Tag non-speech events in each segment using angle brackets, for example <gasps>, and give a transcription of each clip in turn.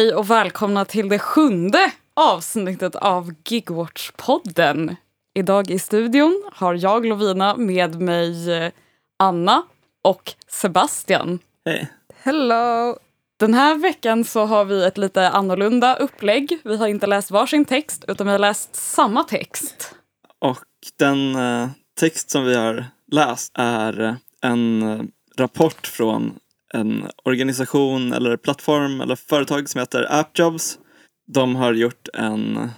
Hej och välkomna till det sjunde avsnittet av Gigwatch-podden. Idag i studion har jag, Lovina, med mig eh, Anna och Sebastian. Hej. Hello! Den här veckan så har vi ett lite annorlunda upplägg. Vi har inte läst varsin text, utan vi har läst samma text. Och den eh, text som vi har läst är eh, en rapport från en organisation eller plattform eller företag som heter AppJobs. De har gjort en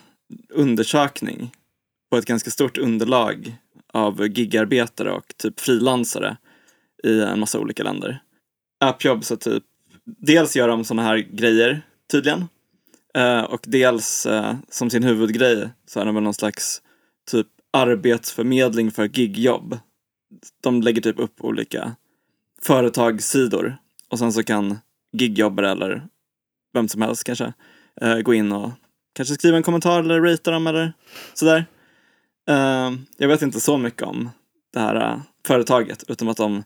undersökning på ett ganska stort underlag av gigarbetare och typ frilansare i en massa olika länder. AppJobs är typ, dels gör de sådana här grejer tydligen eh, och dels eh, som sin huvudgrej så är de väl någon slags typ arbetsförmedling för gigjobb. De lägger typ upp olika företagssidor och sen så kan gigjobbare eller vem som helst kanske eh, gå in och kanske skriva en kommentar eller ratea dem eller sådär. Eh, jag vet inte så mycket om det här eh, företaget utom att de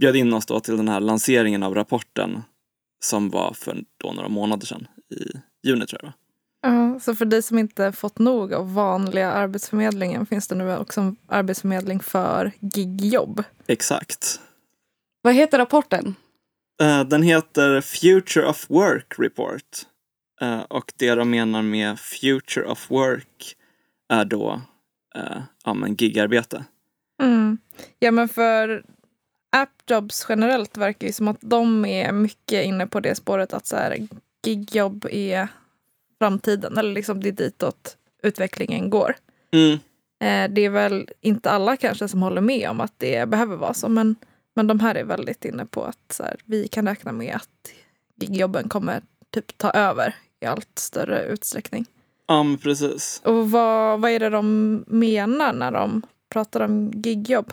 bjöd in oss då till den här lanseringen av rapporten som var för då några månader sedan i juni tror jag. Ja, så för dig som inte fått nog av vanliga Arbetsförmedlingen finns det nu också en arbetsförmedling för gigjobb. Exakt. Vad heter rapporten? Eh, Den heter Future of Work Report. Eh, Och det de menar med Future of Work är då eh, ja, men gigarbete. Mm. Ja, men för appjobs generellt verkar ju som att de är mycket inne på det spåret att så här, gigjobb är framtiden, eller liksom det är ditåt utvecklingen går. Mm. Det är väl inte alla kanske som håller med om att det behöver vara så, men, men de här är väldigt inne på att så här, vi kan räkna med att gigjobben kommer typ ta över i allt större utsträckning. Ja, men precis. Och vad, vad är det de menar när de pratar om gigjobb?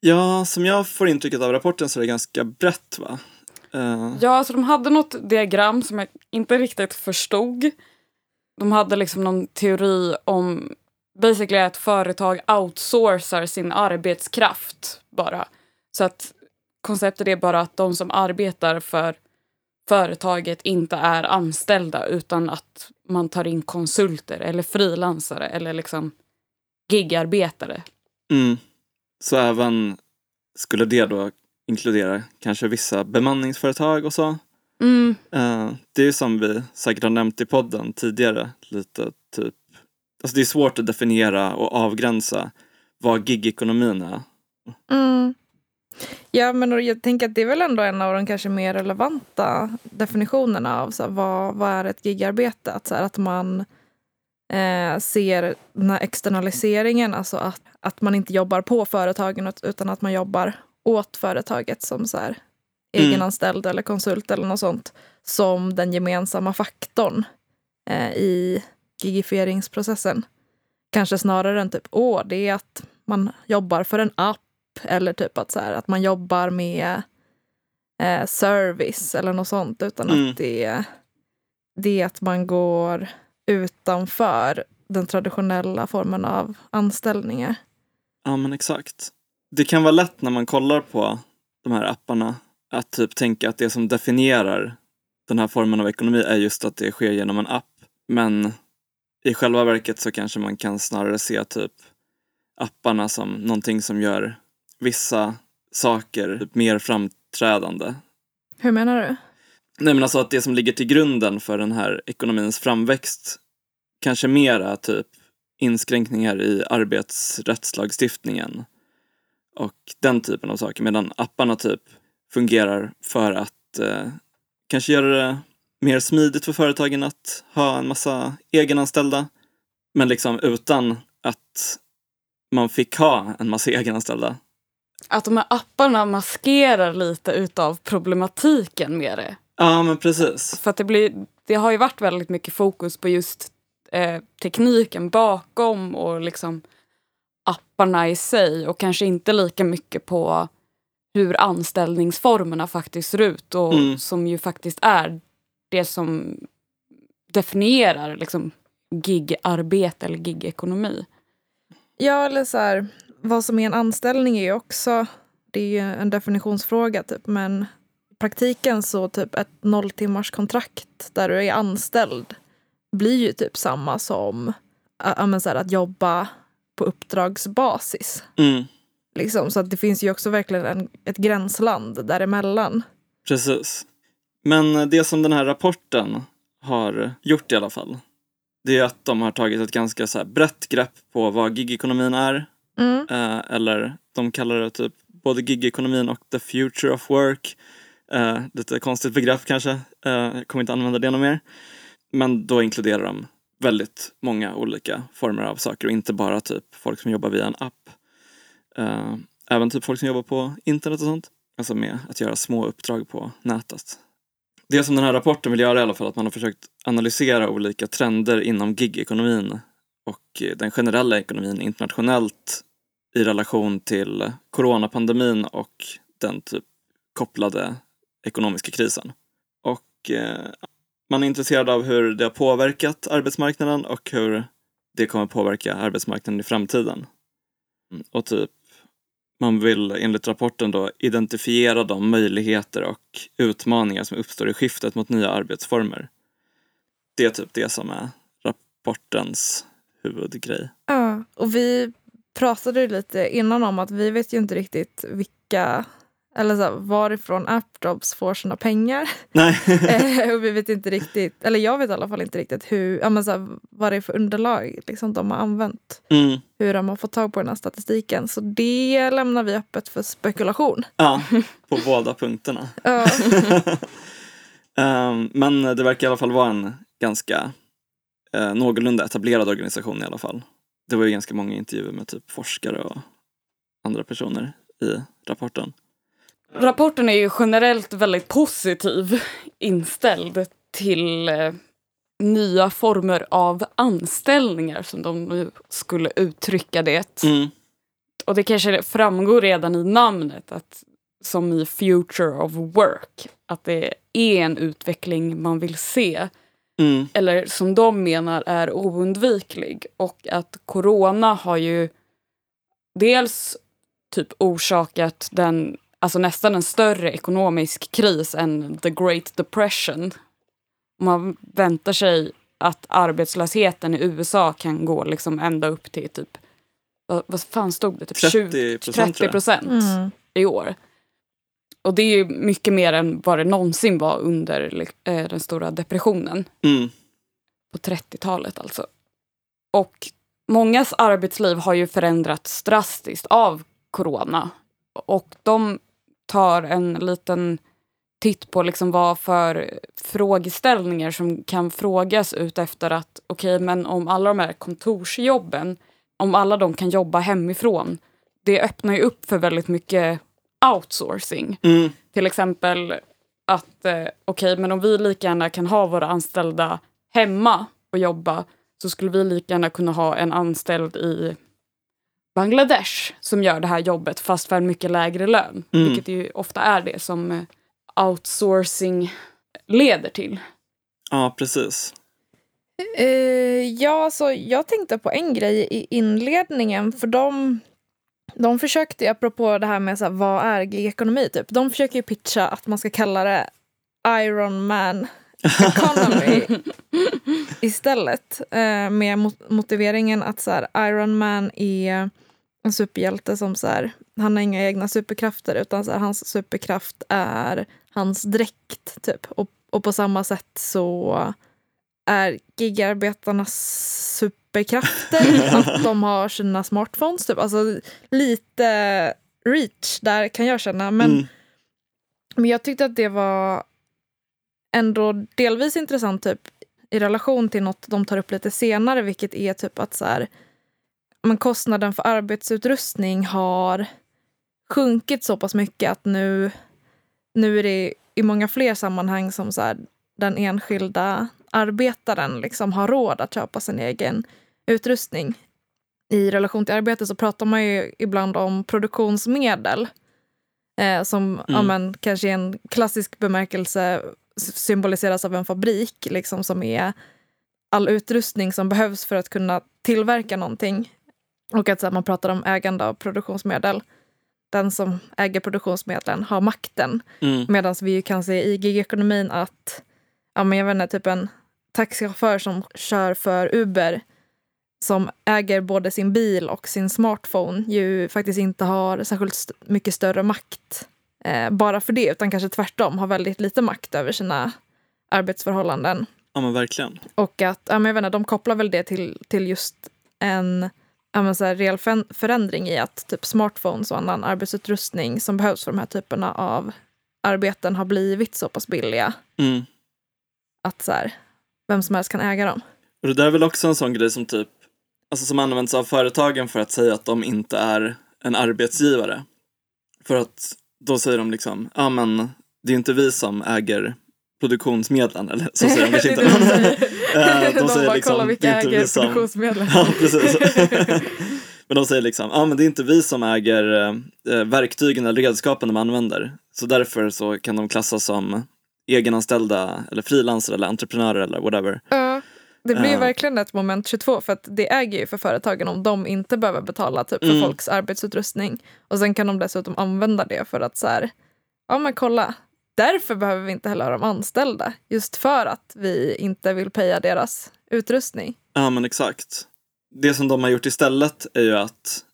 Ja, som jag får intrycket av rapporten så är det ganska brett va? Eh, Ja, alltså de hade något diagram som jag inte riktigt förstod. De hade liksom någon teori om basically att företag outsourcar sin arbetskraft bara. Så att konceptet är bara att de som arbetar för företaget inte är anställda utan att man tar in konsulter eller frilansare eller liksom gigarbetare. mm. Så även skulle det då inkludera kanske vissa bemanningsföretag och så. Mm, Eh, det är ju som vi säkert har nämnt i podden tidigare, lite typ, alltså det är svårt att definiera och avgränsa vad gigekonomin är. Mm. Ja, men jag tänker att det är väl ändå en av de kanske mer relevanta definitionerna av så här, vad, vad är ett gigarbete? Att, så här, att man eh, ser den här externaliseringen, alltså att, att man inte jobbar på företagen ut- utan att man jobbar åt företaget som så här, Mm. egenanställd eller konsult eller något sånt som den gemensamma faktorn eh, i gigifieringsprocessen. Kanske snarare än typ, åh, det är att man jobbar för en app eller typ att, så här, att man jobbar med eh, service eller något sånt. Utan Mm. att det det är att man går utanför den traditionella formen av anställningar. Ja men exakt. Det kan vara lätt när man kollar på de här apparna att typ tänka att det som definierar den här formen av ekonomi är just att det sker genom en app. Men i själva verket så kanske man kan snarare se typ apparna som någonting som gör vissa saker typ mer framträdande. Hur menar du? Nej men alltså att det som ligger till grunden för den här ekonomins framväxt kanske mera typ inskränkningar i arbetsrättslagstiftningen och den typen av saker medan apparna typ fungerar för att eh, kanske göra det mer smidigt för företagen att ha en massa egenanställda men liksom utan att man fick ha en massa egenanställda. Att de här apparna maskerar lite utav problematiken med det. Ja men precis. För att det, blir, det har ju varit väldigt mycket fokus på just eh, tekniken bakom och liksom apparna i sig och kanske inte lika mycket på hur anställningsformerna faktiskt ser ut och Mm. som ju faktiskt är det som definierar liksom gigarbete eller gigekonomi. Ja, eller så här, vad som är en anställning är ju också, det är ju en definitionsfråga typ, men praktiken så typ ett nolltimmars kontrakt där du är anställd blir ju typ samma som äh, så här, att jobba på uppdragsbasis. Mm, Liksom. Så att det finns ju också verkligen en, ett gränsland däremellan. precis. Men det som den här rapporten har gjort i alla fall, det är att de har tagit ett ganska så brett grepp på vad gigekonomin är. Mm. Eh, eller de kallar det typ både gigekonomin och the future of work. Eh, lite konstigt begrepp kanske. Eh, jag kommer inte använda det något mer. Men då inkluderar de väldigt många olika former av saker och inte bara typ folk som jobbar via en app. Eh, även typ folk som jobbar på internet och sånt. Alltså med att göra små uppdrag på nätet. Det som den här rapporten vill göra i alla fall är att man har försökt analysera olika trender inom gigekonomin och eh, den generella ekonomin internationellt i relation till coronapandemin och den typ kopplade ekonomiska krisen. Och eh, man är intresserad av hur det har påverkat arbetsmarknaden och hur det kommer påverka arbetsmarknaden i framtiden. Mm, och typ man vill enligt rapporten då identifiera de möjligheter och utmaningar som uppstår i skiftet mot nya arbetsformer. Det är typ det som är rapportens huvudgrej. Ja, och vi pratade lite innan om att vi vet ju inte riktigt vilka eller så här, varifrån AppJobs får sina pengar. Nej. <laughs> Eh, och vi vet inte riktigt, eller jag vet i alla fall inte riktigt hur, ja, men så här, vad det är för underlag liksom, de har använt. Mm. Hur de har fått tag på den här statistiken. Så det lämnar vi öppet för spekulation. Ja, <laughs> på båda punkterna. <laughs> Ehm, men det verkar i alla fall vara en ganska uh, någorlunda etablerad organisation i alla fall. Det var ju ganska många intervjuer med typ forskare och andra personer i rapporten. Rapporten är ju generellt väldigt positiv inställd till eh, nya former av anställningar som de skulle uttrycka det. Mm. Och det kanske framgår redan i namnet att som i Future of Work, att det är en utveckling man vill se Mm. eller som de menar är oundviklig. Och att corona har ju dels typ orsakat den, alltså nästan en större ekonomisk kris än the Great Depression. Man väntar sig att arbetslösheten i USA kan gå liksom ända upp till typ, vad, vad fan stod det? Typ 30 procent, 30 procent mm. i år. Och det är ju mycket mer än vad det någonsin var under eh, den stora depressionen Mm. på 30-talet alltså. Och mångas arbetsliv har ju förändrats drastiskt av corona. Och de tar en liten titt på liksom vad för frågeställningar som kan frågas ut efter att okej, men om alla de här kontorsjobben, om alla de kan jobba hemifrån, det öppnar ju upp för väldigt mycket outsourcing. Mm. Till exempel att eh, okej, men om vi lika gärna kan ha våra anställda hemma och jobba så skulle vi lika gärna kunna ha en anställd i Bangladesh som gör det här jobbet fast för en mycket lägre lön. Mm. Vilket ju ofta är det som eh, outsourcing leder till. Ja, precis. Eh, ja, så jag tänkte på en grej i inledningen. För de, de försökte, apropå det här med så här, vad är gig-ekonomi, typ, de försöker ju pitcha att man ska kalla det Iron Man economy <laughs> istället. Eh, med mot- motiveringen att så här, Iron Man är en superhjälte som så här, han har inga egna superkrafter utan så här, hans superkraft är hans dräkt. Typ. Och, och på samma sätt så är gigarbetarnas superkrafter <laughs> att de har sina smartphones. Typ. Alltså lite reach där kan jag känna. Men, Mm. men jag tyckte att det var ändå delvis intressant typ, i relation till något de tar upp lite senare, vilket är typ att så här, men kostnaden för arbetsutrustning har sjunkit så pass mycket att nu, nu är det i många fler sammanhang som så här, den enskilda arbetaren liksom har råd att köpa sin egen utrustning. I relation till arbete så pratar man ju ibland om produktionsmedel eh, som ja, men, kanske i en klassisk bemärkelse symboliseras av en fabrik liksom, som är all utrustning som behövs för att kunna tillverka någonting. Och att så här, man pratar om ägande av produktionsmedel. den som äger produktionsmedlen har makten. Mm. Medan vi ju kan se i gigekonomin att ja, men jag vet inte, typ en taxichaufför som kör för Uber som äger både sin bil och sin smartphone ju faktiskt inte har särskilt mycket större makt eh, bara för det, utan kanske tvärtom har väldigt lite makt över sina arbetsförhållanden. Ja men verkligen. Och att, ja, men jag vet inte, de kopplar väl det till, till just en ja, men så här, reell förändring i att typ smartphones och annan arbetsutrustning som behövs för de här typerna av arbeten har blivit så pass billiga Mm. att så här, vem som helst kan äga dem. Och det där är väl också en sån grej som typ, alltså som används av företagen för att säga att de inte är en arbetsgivare. För att då säger de liksom, ja men det är inte vi som äger produktionsmedlen, eller så säger de kanske <laughs> inte. de säger. <laughs> eh, de säger bara, liksom, kolla vilka vi äger som- produktionsmedlen. <laughs> Ja, precis. Men de säger liksom, ja men det är inte vi som äger eh, verktygen eller redskapen de använder. Så därför så kan de klassas som egenanställda eller frilansare eller entreprenörer eller whatever. Ja, det blir ju Ja. verkligen ett moment 22 för att det äger ju för företagen om de inte behöver betala typ för Mm. folks arbetsutrustning. Och sen kan de dessutom använda det för att så här, ja men kolla, därför behöver vi inte heller ha de anställda. Just för att vi inte vill peja deras utrustning. Ja men exakt. Det som de har gjort istället är ju att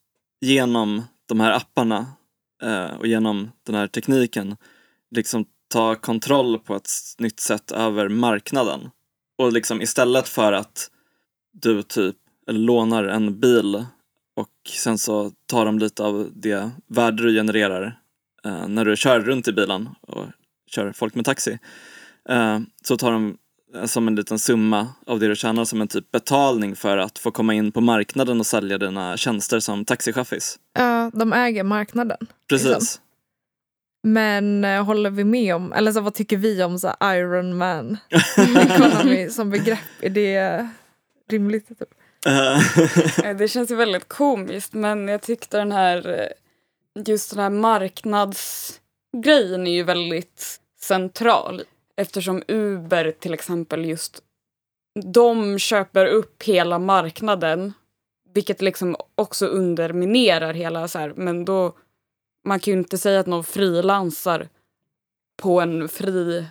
genom de här apparna eh, och genom den här tekniken liksom ta kontroll på ett nytt sätt över marknaden. Och liksom istället för att du typ lånar en bil och sen så tar de lite av det värde du genererar eh, när du kör runt i bilen och kör folk med taxi. Eh, så tar de eh, som en liten summa av det du tjänar som en typ betalning för att få komma in på marknaden och sälja dina tjänster som taxichaffis. Ja, de äger marknaden. Precis. Liksom. Men eh, håller vi med om, eller så, vad tycker vi om så här, Iron Man <laughs> economy som begrepp? Är det rimligt? Typ? Eh, Eh, Det känns ju väldigt komiskt men jag tyckte den här just den här marknadsgrejen är ju väldigt central eftersom Uber till exempel just de köper upp hela marknaden vilket liksom också underminerar hela så här men då man kan ju inte säga att någon frilansar på en fri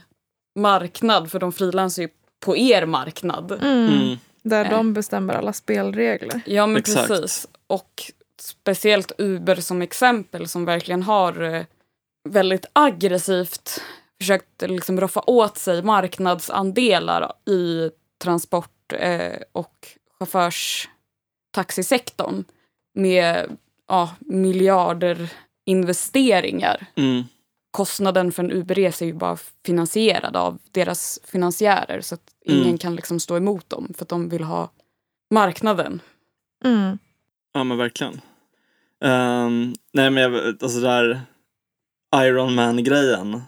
marknad för de frilansar ju på er marknad. Mm. mm. Där Eh. de bestämmer alla spelregler. Ja men Exakt. precis. Och speciellt Uber som exempel som verkligen har eh, väldigt aggressivt försökt liksom roffa åt sig marknadsandelar i transport eh, och chaufförstaxisektorn med ja, miljarder investeringar. Mm. Kostnaden för en Uberresa är ju bara finansierad av deras finansiärer så att ingen Mm. kan liksom stå emot dem för att de vill ha marknaden. Mm. Ja men verkligen. Ehm, nej men jag, alltså där Iron Man-grejen.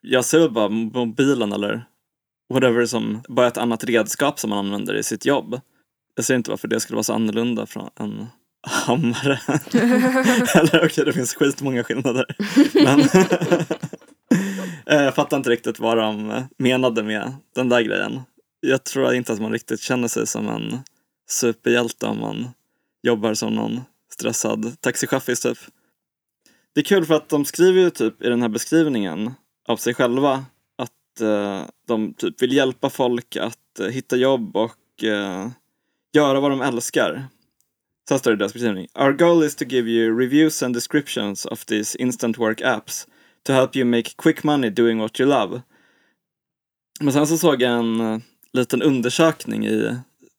Jag ser väl bara mobilen eller whatever som bara ett annat redskap som man använder i sitt jobb. Jag ser inte varför det skulle vara så annorlunda från en hammare. <laughs> eller okej, det finns skitmånga skillnader. Men <laughs> Eh, jag fattar inte riktigt vad de menade med den där grejen. Jag tror inte att man riktigt känner sig som en superhjälte om man jobbar som någon stressad taxichaffis typ. Det är kul för att de skriver ju typ i den här beskrivningen av sig själva att eh, de typ vill hjälpa folk att eh, hitta jobb och eh, göra vad de älskar. Så här står det i deras beskrivning. Our goal is to give you reviews and descriptions of these instant work apps to help you make quick money doing what you love. Men sen så såg jag en eh, liten undersökning i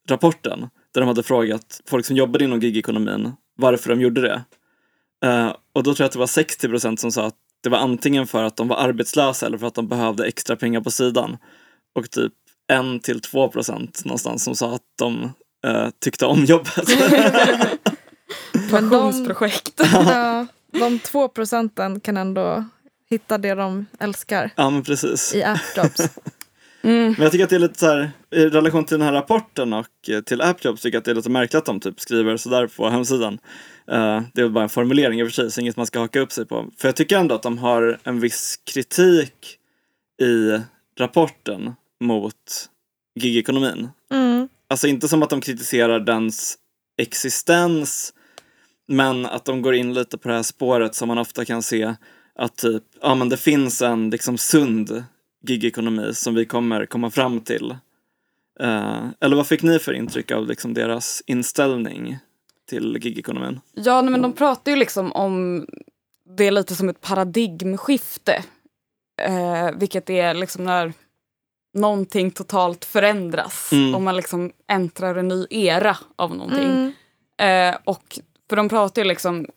rapporten där de hade frågat folk som jobbade inom gigekonomin varför de gjorde det. Uh, och då tror jag att det var 60 procent som sa att det var antingen för att de var arbetslösa eller för att de behövde extra pengar på sidan. Och typ 1 till 2 procent någonstans som sa att de eh, tyckte om jobbet. <laughs> Men de, Passionsprojekt. ja, <laughs> de två procenten kan ändå hitta det de älskar ja men precis. i appjobs. <laughs> Mm. Men jag tycker att det är lite så här, i relation till den här rapporten och eh, till AppJobs tycker jag att det är lite märkligt att de typ skriver sådär på hemsidan. Eh, det är väl bara en formulering i och för sig, så inget man ska haka upp sig på. För jag tycker ändå att de har en viss kritik i rapporten mot gigekonomin. Mm. Alltså inte som att de kritiserar dens existens Men att de går in lite på det här spåret som man ofta kan se att typ, ja men det finns en liksom sund gigekonomi som vi kommer komma fram till. Uh, eller vad fick ni för intryck av liksom deras inställning till gigekonomin? Ja, nej, men de pratar ju liksom om det lite som ett paradigmskifte. Uh, vilket är liksom när någonting totalt förändras. Mm. Och man liksom äntrar en ny era av någonting. Mm. Eh, och för de pratar ju liksom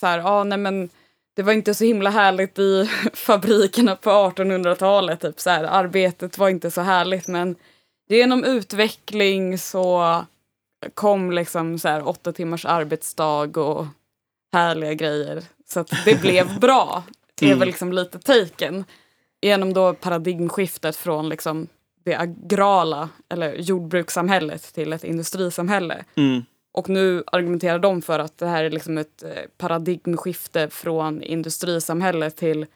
så här, ah, nej men det var inte så himla härligt i <laughs> fabrikerna på 1800-talet. Typ så här, arbetet var inte så härligt men genom utveckling så kom liksom så här åtta timmars arbetsdag och härliga grejer. Så att det blev <laughs> bra. Det är Mm. väl liksom lite taken. Genom då paradigmskiftet från liksom det agrala eller jordbrukssamhället till ett industrisamhälle. Mm. Och nu argumenterar de för att det här är liksom ett eh, paradigmskifte från industrisamhället till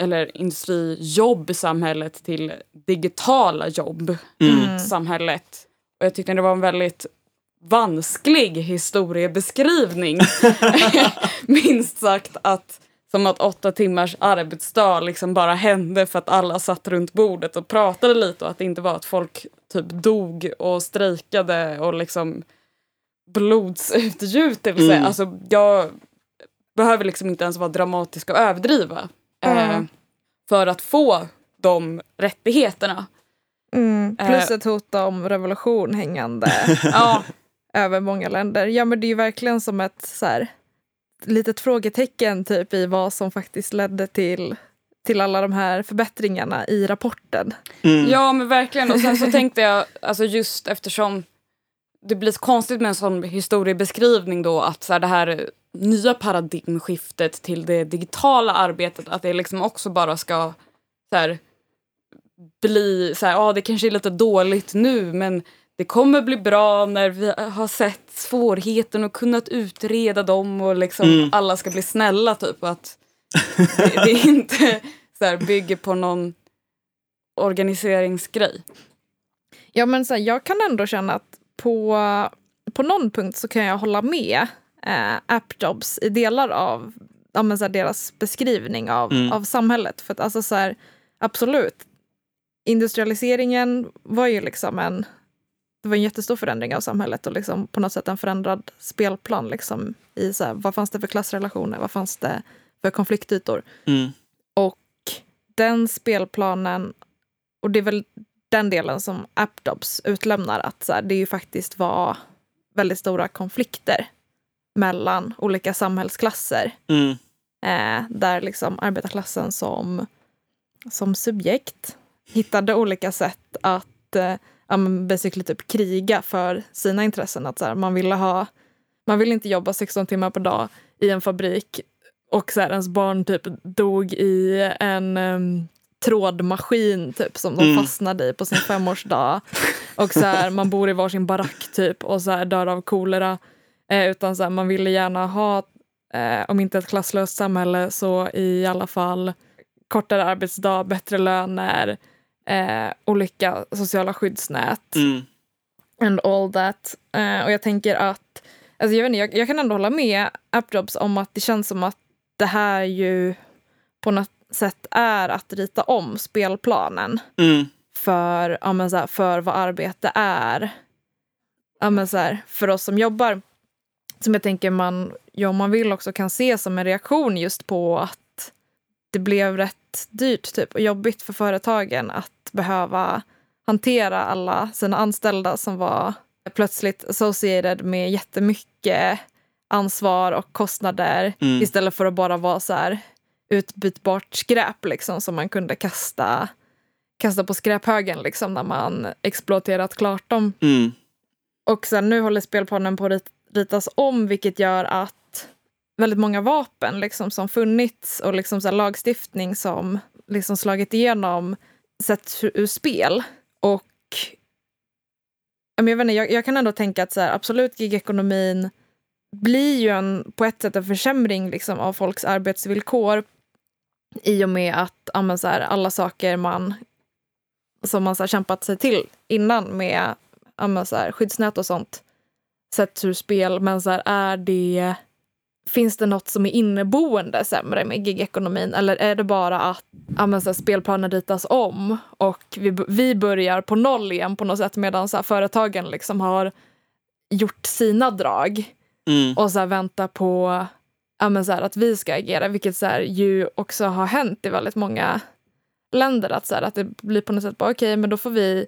eller industrijobbsamhället till digitala jobb Mm. samhället. Och jag tyckte det var en väldigt vansklig historiebeskrivning. <laughs> <laughs> Minst sagt att som att åtta timmars arbetsdag liksom bara hände för att alla satt runt bordet och pratade lite och att det inte var att folk typ dog och strejkade och liksom blodsutgjutelse. Mm. Alltså jag behöver liksom inte ens vara dramatisk och överdriva eh, Mm. för att få de rättigheterna. Mm. Plus Eh. ett hot om revolution hängande <laughs> Ja, över många länder. Ja, men det är ju verkligen som ett så här, litet frågetecken typ i vad som faktiskt ledde till, till alla de här förbättringarna i rapporten. Mm. Ja men verkligen. Och sen så tänkte jag, alltså just eftersom det blir konstigt med en sån historiebeskrivning då att så här, det här nya paradigmskiftet till det digitala arbetet att det liksom också bara ska så här, bli så här, ja det kanske är lite dåligt nu men det kommer bli bra när vi har sett svårigheten och kunnat utreda dem och liksom Mm. alla ska bli snälla typ. Och att <laughs> det, det är inte så här, bygger på någon organiseringsgrej. Ja, men så här, jag kan ändå känna att på, på någon punkt så kan jag hålla med eh, AppJobs i delar av ja, men så här, deras beskrivning av, Mm. av samhället. För att alltså så här, absolut, industrialiseringen var ju liksom en det var en jättestor förändring av samhället och liksom på något sätt en förändrad spelplan. Liksom, i så här, vad fanns det för klassrelationer? Vad fanns det för konfliktytor? Mm. Och den spelplanen, och det är väl den delen som AppDobs utlämnar, att så här, det ju faktiskt var väldigt stora konflikter mellan olika samhällsklasser. Mm. Eh, där liksom arbetarklassen som, som subjekt hittade olika sätt att eh, ja, men basically typ kriga för sina intressen. Att så här, man ville ha, man ville inte jobba 16 timmar per dag i en fabrik och så här, ens barn typ dog i en um, trådmaskin typ som de Mm. fastnade i på sin femårsdag. Och så här, man bor i varsin barack typ och så här, dör av kolera. Eh, utan så här, man ville gärna ha, eh, om inte ett klasslöst samhälle så i alla fall kortare arbetsdag, bättre löner, eh, olika sociala skyddsnät Mm. and all that. Eh, och jag tänker att, alltså jag, vet inte, jag, jag kan ändå hålla med AppJobs om att det känns som att det här ju på något sätt är att rita om spelplanen Mm. för, ja, men så här, för vad arbete är. Ja, men så här, för oss som jobbar, som jag tänker man, ja, om man vill också kan se som en reaktion just på att det blev rätt dyrt typ, och jobbigt för företagen att behöva hantera alla sina anställda som var plötsligt associated med jättemycket ansvar och kostnader Mm. istället för att bara vara så här utbytbart skräp liksom, som man kunde kasta, kasta på skräphögen liksom, när man exploaterat klart dem. Mm. Och sen nu håller spelplanen på att rit- ritas om vilket gör att väldigt många vapen liksom, som funnits och liksom, så här, lagstiftning som liksom, slagit igenom sätts ur spel. Och jag, vet inte, jag, jag kan ändå tänka att så här, absolut gigekonomin blir ju en, på ett sätt en försämring liksom, av folks arbetsvillkor i och med att ja, men, så här, alla saker man som man så här, kämpat sig till innan med ja, men, så här, skyddsnät och sånt sätts ur spel, men så här, är det Finns det något som är inneboende sämre med gigekonomin eller är det bara att ja, men, så här, spelplanen ritas om och vi, vi börjar på noll igen på något sätt medan så här, företagen liksom har gjort sina drag Mm. och så här, väntar på ja, men, så att vi ska agera, vilket så ju också har hänt i väldigt många länder. Att, så att det blir på något sätt bara okej, men då får vi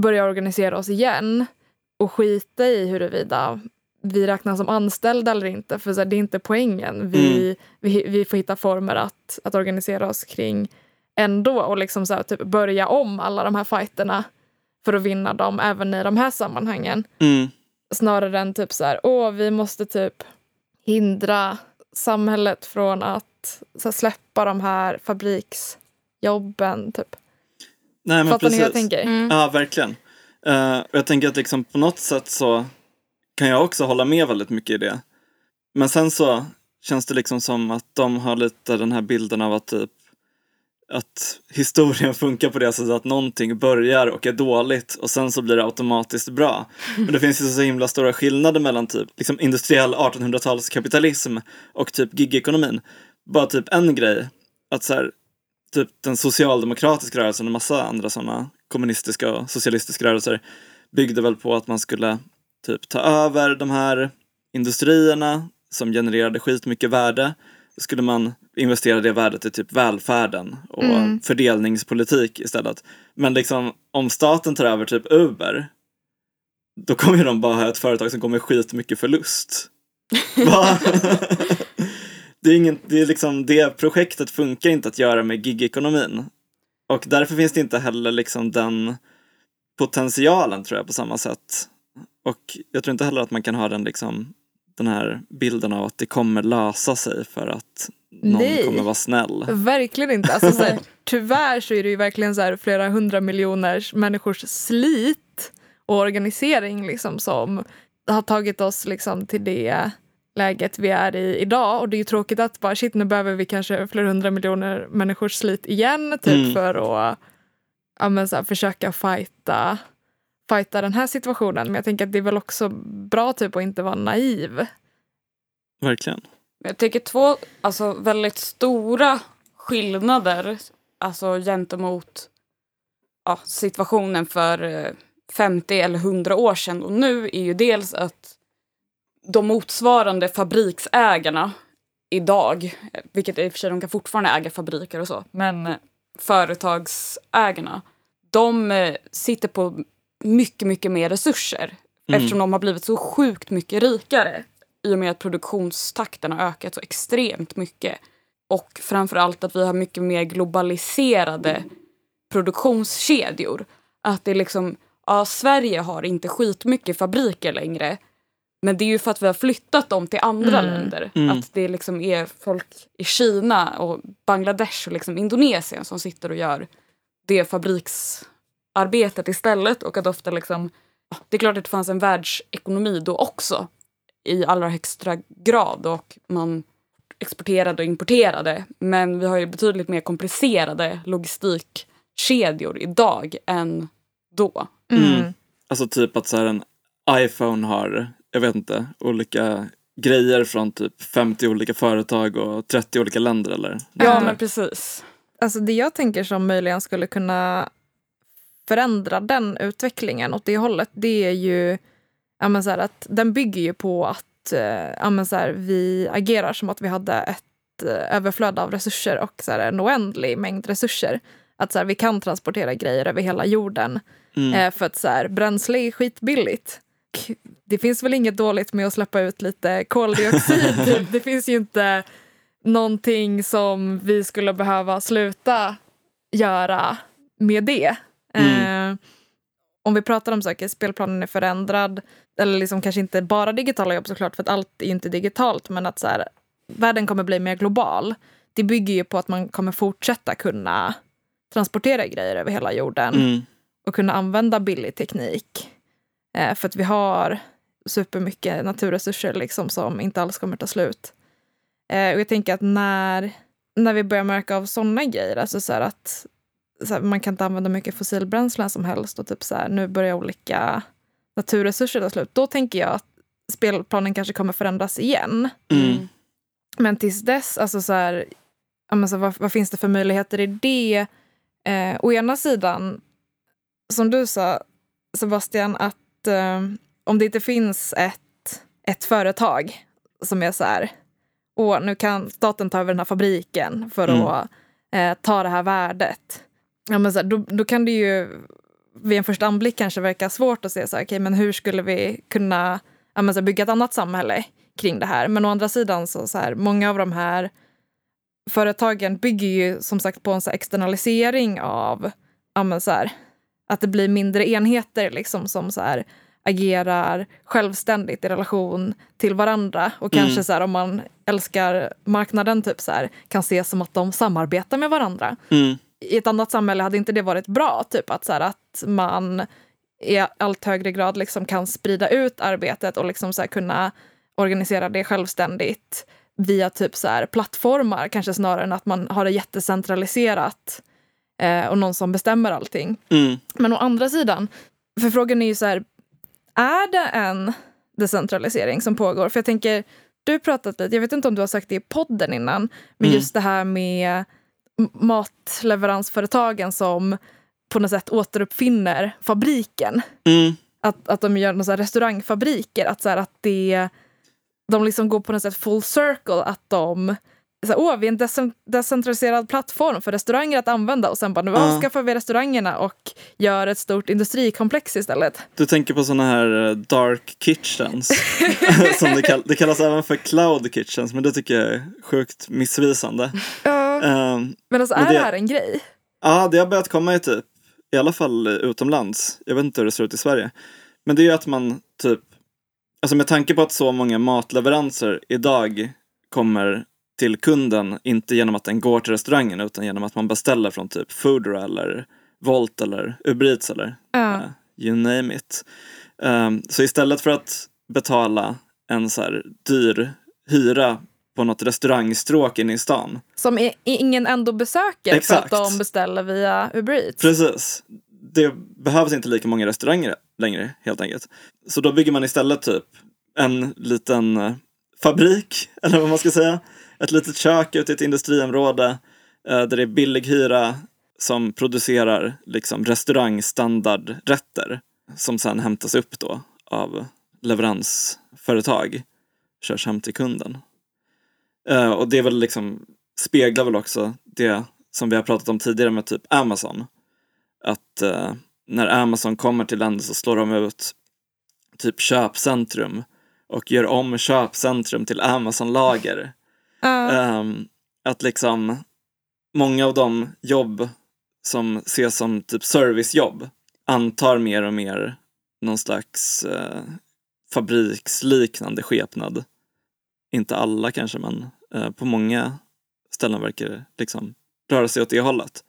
börja organisera oss igen och skita i huruvida vi räknas som anställda eller inte, för så här, det är inte poängen. Vi, vi, vi får hitta former att, att organisera oss kring ändå och liksom så här, typ börja om alla de här fighterna för att vinna dem även i de här sammanhangen. Mm. Snarare än typ så här, åh, vi måste typ hindra samhället från att så här, släppa de här fabriksjobben. Typ. Nej, men Fattar ni hur jag precis. tänker? Mm. Ja, verkligen. Och jag tänker att liksom på något sätt så kan jag också hålla med väldigt mycket i det. Men sen så känns det liksom som att de har lite den här bilden av att typ att historien <laughs> funkar på det sättet att någonting börjar och är dåligt och sen så blir det automatiskt bra. Men det finns ju så himla stora skillnader mellan typ liksom industriell 1800-talskapitalism och typ gigekonomin. Bara typ en grej, att så här, typ den socialdemokratiska rörelsen och massa andra sådana kommunistiska och socialistiska rörelser byggde väl på att man skulle typ ta över de här industrierna som genererade skitmycket värde. Då skulle man investera det värdet i typ välfärden och Mm. fördelningspolitik istället. Men liksom om staten tar över typ Uber då kommer ju de bara ha ett företag som går med skitmycket förlust. <laughs> <laughs> Det, är ingen, det, är liksom, det projektet funkar inte att göra med gigekonomin. Och därför finns det inte heller liksom den potentialen tror jag på samma sätt. Och jag tror inte heller att man kan ha den liksom den här bilden av att det kommer lösa sig för att någon Nej. kommer vara snäll. Verkligen inte. Alltså, så här, <laughs> tyvärr så är det ju verkligen så här, flera hundra miljoner människors slit och organisering liksom, som har tagit oss liksom, till det läget vi är i idag. Och det är ju tråkigt att bara shit, nu behöver vi kanske flera hundra miljoner människors slit igen typ Mm. för att ja, men, så här, försöka fighta, fighta den här situationen. Men jag tänker att det är väl också bra typ att inte vara naiv. Verkligen. Jag tycker två alltså, väldigt stora skillnader alltså, gentemot ja, situationen för eh, 50 eller 100 år sedan och nu är ju dels att de motsvarande fabriksägarna idag, eh, vilket i och för sig de kan fortfarande äga fabriker och så, men eh, företagsägarna, de eh, sitter på mycket, mycket mer resurser Mm. eftersom de har blivit så sjukt mycket rikare i och med att produktionstakten har ökat så extremt mycket. Och framförallt att vi har mycket mer globaliserade produktionskedjor. Att det är liksom, ja Sverige har inte skitmycket fabriker längre. Men det är ju för att vi har flyttat dem till andra Mm. länder. Mm. Att det liksom är folk i Kina och Bangladesh och liksom Indonesien som sitter och gör det fabriksarbetet istället. Och att ofta liksom, det är klart att det fanns en världsekonomi då också i allra högsta grad och man exporterade och importerade. Men vi har ju betydligt mer komplicerade logistikkedjor idag än då. Mm. Alltså typ att så här en iPhone har, jag vet inte, olika grejer från typ 50 olika företag och 30 olika länder eller? Ja, Ja. men precis. Alltså det jag tänker som möjligen skulle kunna förändra den utvecklingen åt det hållet, det är ju ja, så att den bygger ju på att eh, ja, så här, vi agerar som att vi hade ett eh, överflöd av resurser och så här, en oändlig mängd resurser. Att så här, vi kan transportera grejer över hela jorden Mm. eh, för att så här, bränsle är skitbilligt. Det finns väl inget dåligt med att släppa ut lite koldioxid. <laughs> det finns ju inte någonting som vi skulle behöva sluta göra med det. Eh, om vi pratar om saker, spelplanen är förändrad, eller liksom kanske inte bara digitala jobb såklart, för att allt är ju inte digitalt, men att så här, världen kommer bli mer global. Det bygger ju på att man kommer fortsätta kunna transportera grejer över hela jorden Mm. och kunna använda billig teknik. Eh, för att vi har supermycket naturresurser liksom, som inte alls kommer ta slut. Eh, och jag tänker att när, när vi börjar märka av sådana grejer, alltså så att här, man kan inte använda mycket fossilbränslen som helst och typ så här, nu börjar olika naturresurser ta slut. Då tänker jag att spelplanen kanske kommer förändras igen. Mm. Men tills dess, alltså så här, så vad, vad finns det för möjligheter i det? Eh, å ena sidan, som du sa Sebastian, att eh, om det inte finns ett, ett företag som är så här, och nu kan staten ta över den här fabriken för Mm. att eh, ta det här värdet. Ja, men så här, då, då kan det ju vid en första anblick kanske verka svårt att se så här, okay, men hur skulle vi kunna ja, men så här, bygga ett annat samhälle kring det här. Men å andra sidan så, så här, många av de här företagen bygger ju som sagt på en så externalisering av ja, men så här, att det blir mindre enheter liksom som så här, agerar självständigt i relation till varandra. Och Mm. kanske så här, om man älskar marknaden typ så här, kan se som att de samarbetar med varandra. Mm. I ett annat samhälle hade inte det varit bra, typ att, så här, att man i allt högre grad liksom kan sprida ut arbetet och liksom så här, kunna organisera det självständigt via typ så här, plattformar, kanske snarare än att man har det jättecentraliserat eh, och någon som bestämmer allting. Mm. Men å andra sidan, för frågan är ju så här, är det en decentralisering som pågår? För jag tänker, du pratat lite, jag vet inte om du har sagt det i podden innan, men Mm. just det här med matleveransföretagen som på något sätt återuppfinner fabriken. Mm. Att, att de gör några så restaurangfabriker, att, så här, att det, de liksom går på något sätt full circle, att de så här, Åh, vi är en decen- decentraliserad plattform för restauranger att använda och sen bara nu Ja. avskaffar vi restaurangerna och gör ett stort industrikomplex istället. Du tänker på såna här eh, dark kitchens. <laughs> <laughs> som det, kall- det kallas även för cloud kitchens, men det tycker jag är sjukt missvisande. Ja. Ehm, Men alltså, Men är det det- här en grej? Ja, det har börjat komma i typ, i alla fall utomlands. Jag vet inte hur det ser ut i Sverige. Men det är ju att man typ, alltså med tanke på att så många matleveranser idag kommer till kunden, inte genom att den går till restaurangen utan genom att man beställer från typ Foodora eller Volt eller Uber Eats eller Ja. eh, you name it. Ehm, så istället för att betala en så här dyr hyra på något restaurangstråk inne i stan Som ingen ändå besöker Exakt. för att de beställer via Uber Eats. Precis. Det behövs inte lika många restauranger längre helt enkelt. Så då bygger man istället typ en liten eh, fabrik, <laughs> eller vad man ska säga. Ett litet kök ute i ett industriområde eh, där det är billig hyra som producerar liksom restaurangstandardrätter som sen hämtas upp då av leveransföretag, körs hem till kunden. Eh, och det är väl liksom, speglar väl också det som vi har pratat om tidigare med typ Amazon. Att eh, när Amazon kommer till länder så slår de ut typ köpcentrum och gör om köpcentrum till Amazon-lager. Ja. Ehm, att liksom många av de jobb som ses som typ servicejobb antar mer och mer någon slags eh, fabriksliknande skepnad. Inte alla kanske, men eh, på många ställen verkar det liksom röra sig åt det hållet.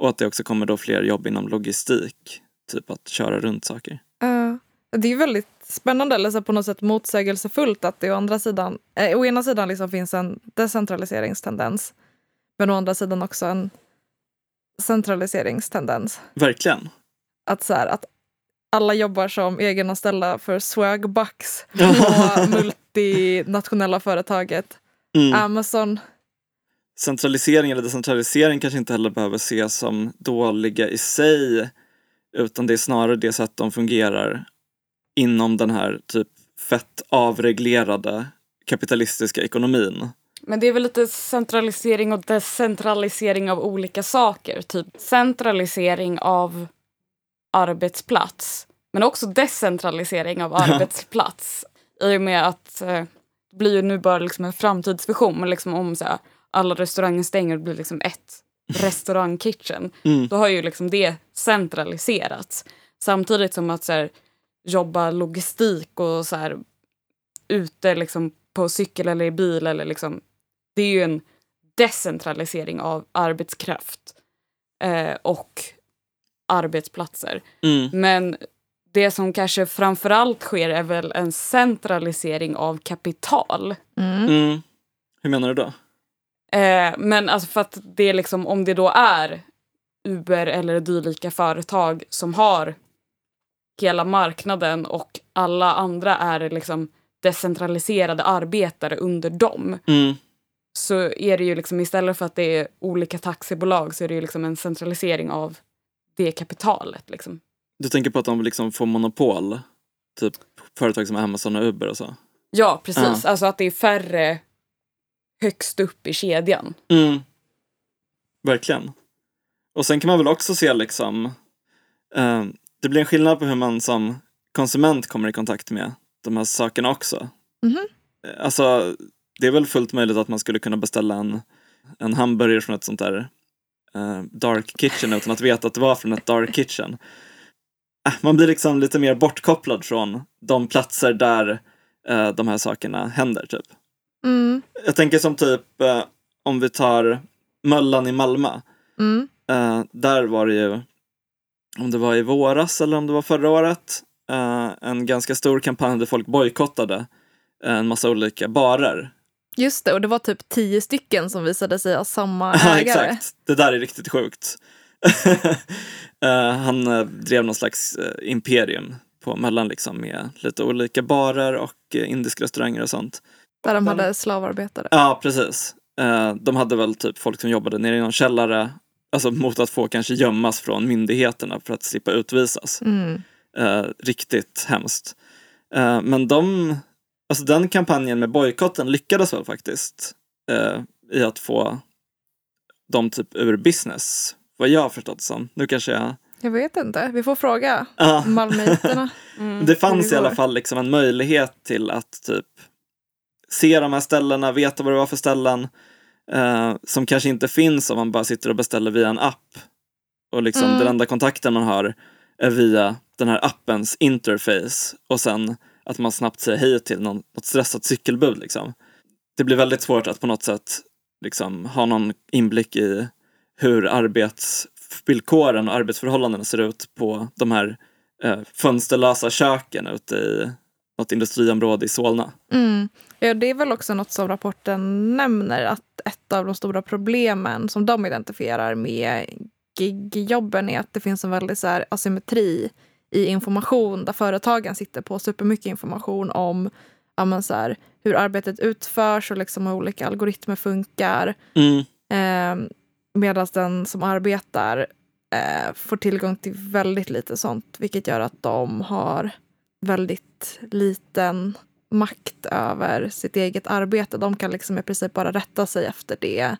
Och att det också kommer då fler jobb inom logistik, typ att köra runt saker. Ja. Det är väldigt spännande, eller så på något sätt motsägelsefullt att det å andra sidan, eh, å ena sidan liksom finns en decentraliseringstendens, men å andra sidan också en centraliseringstendens. Verkligen. Att, så här, att alla jobbar som egenanställda för swagbucks <laughs> på multinationella företaget Mm. Amazon. centralisering eller decentralisering kanske inte heller behöver ses som dåliga i sig utan det är snarare det sätt de fungerar inom den här typ fett avreglerade kapitalistiska ekonomin. Men det är väl lite centralisering och decentralisering av olika saker. Typ centralisering av arbetsplats. Men också decentralisering av <laughs> arbetsplats. I och med att eh, det blir ju nu bara liksom en framtidsvision. Men liksom om så här, alla restauranger stänger och det blir liksom ett restaurangkitchen. Mm. Då har ju liksom det centraliserats. Samtidigt som att så här, jobba logistik och så här, ute liksom på cykel eller i bil eller liksom det är ju en decentralisering av arbetskraft eh, och arbetsplatser. Mm. Men det som kanske framförallt sker är väl en centralisering av kapital. Mm. Mm. Hur menar du då? Eh, men alltså för att det är liksom om det då är Uber eller dylika företag som har hela marknaden och alla andra är liksom decentraliserade arbetare under dem. Mm. Så är det ju liksom istället för att det är olika taxibolag så är det ju liksom en centralisering av det kapitalet. Liksom. Du tänker på att de liksom får monopol? Typ företag som Amazon och Uber och så? Ja, precis. Alltså att det är färre högst upp i kedjan. Mm. Verkligen. Och sen kan man väl också se liksom, eh, det blir en skillnad på hur man som konsument kommer i kontakt med de här sakerna också. Mhm. Eh, Alltså, det är väl fullt möjligt att man skulle kunna beställa en, en hamburgare från ett sånt där eh, dark kitchen utan att veta att det var från ett dark kitchen. Eh, Man blir liksom lite mer bortkopplad från de platser där eh, de här sakerna händer. typ. Mm. Jag tänker som typ eh, om vi tar Möllan i Malmö. Mm. Eh, där var det ju, om det var i våras eller om det var förra året, eh, en ganska stor kampanj där folk bojkottade en massa olika barer. Just det, och det var typ tio stycken som visade sig ha samma <laughs> Ja, ägare. exakt. Det där är riktigt sjukt. <laughs> Eh, han eh, drev någon slags eh, imperium på Möllan liksom med lite olika barer och indiska restauranger och sånt. Där de hade slavarbetare. Ja, precis. De hade väl typ folk som jobbade nere i någon källare, alltså mot att få kanske gömmas från myndigheterna för att slippa utvisas. Mm. Riktigt hemskt. Men de, alltså den kampanjen med bojkotten lyckades väl faktiskt eh, i att få dem typ ur business, vad jag har förstått som. Nu kanske jag... Jag vet inte, vi får fråga Ja. <laughs> malmöiterna. <laughs> Mm. Det fanns det i alla fall liksom en möjlighet till att typ se de här ställena, veta vad det var för ställen eh, som kanske inte finns om man bara sitter och beställer via en app. Och liksom Mm. den enda kontakten man har är via den här appens interface och sen att man snabbt säger hej till någon, något stressat cykelbud. Liksom. Det blir väldigt svårt att på något sätt liksom, ha någon inblick i hur arbetsvillkoren och arbetsförhållandena ser ut på de här eh, fönsterlösa köken ute i något industriområde i Solna. Mm. Ja, det är väl också något som rapporten nämner att ett av de stora problemen som de identifierar med gigjobben är att det finns en väldig så här, asymmetri i information där företagen sitter på supermycket information om ja, så här, hur arbetet utförs och liksom hur olika algoritmer funkar. Mm. Eh, Medan den som arbetar eh, får tillgång till väldigt lite sånt vilket gör att de har väldigt liten makt över sitt eget arbete. De kan liksom i princip bara rätta sig efter det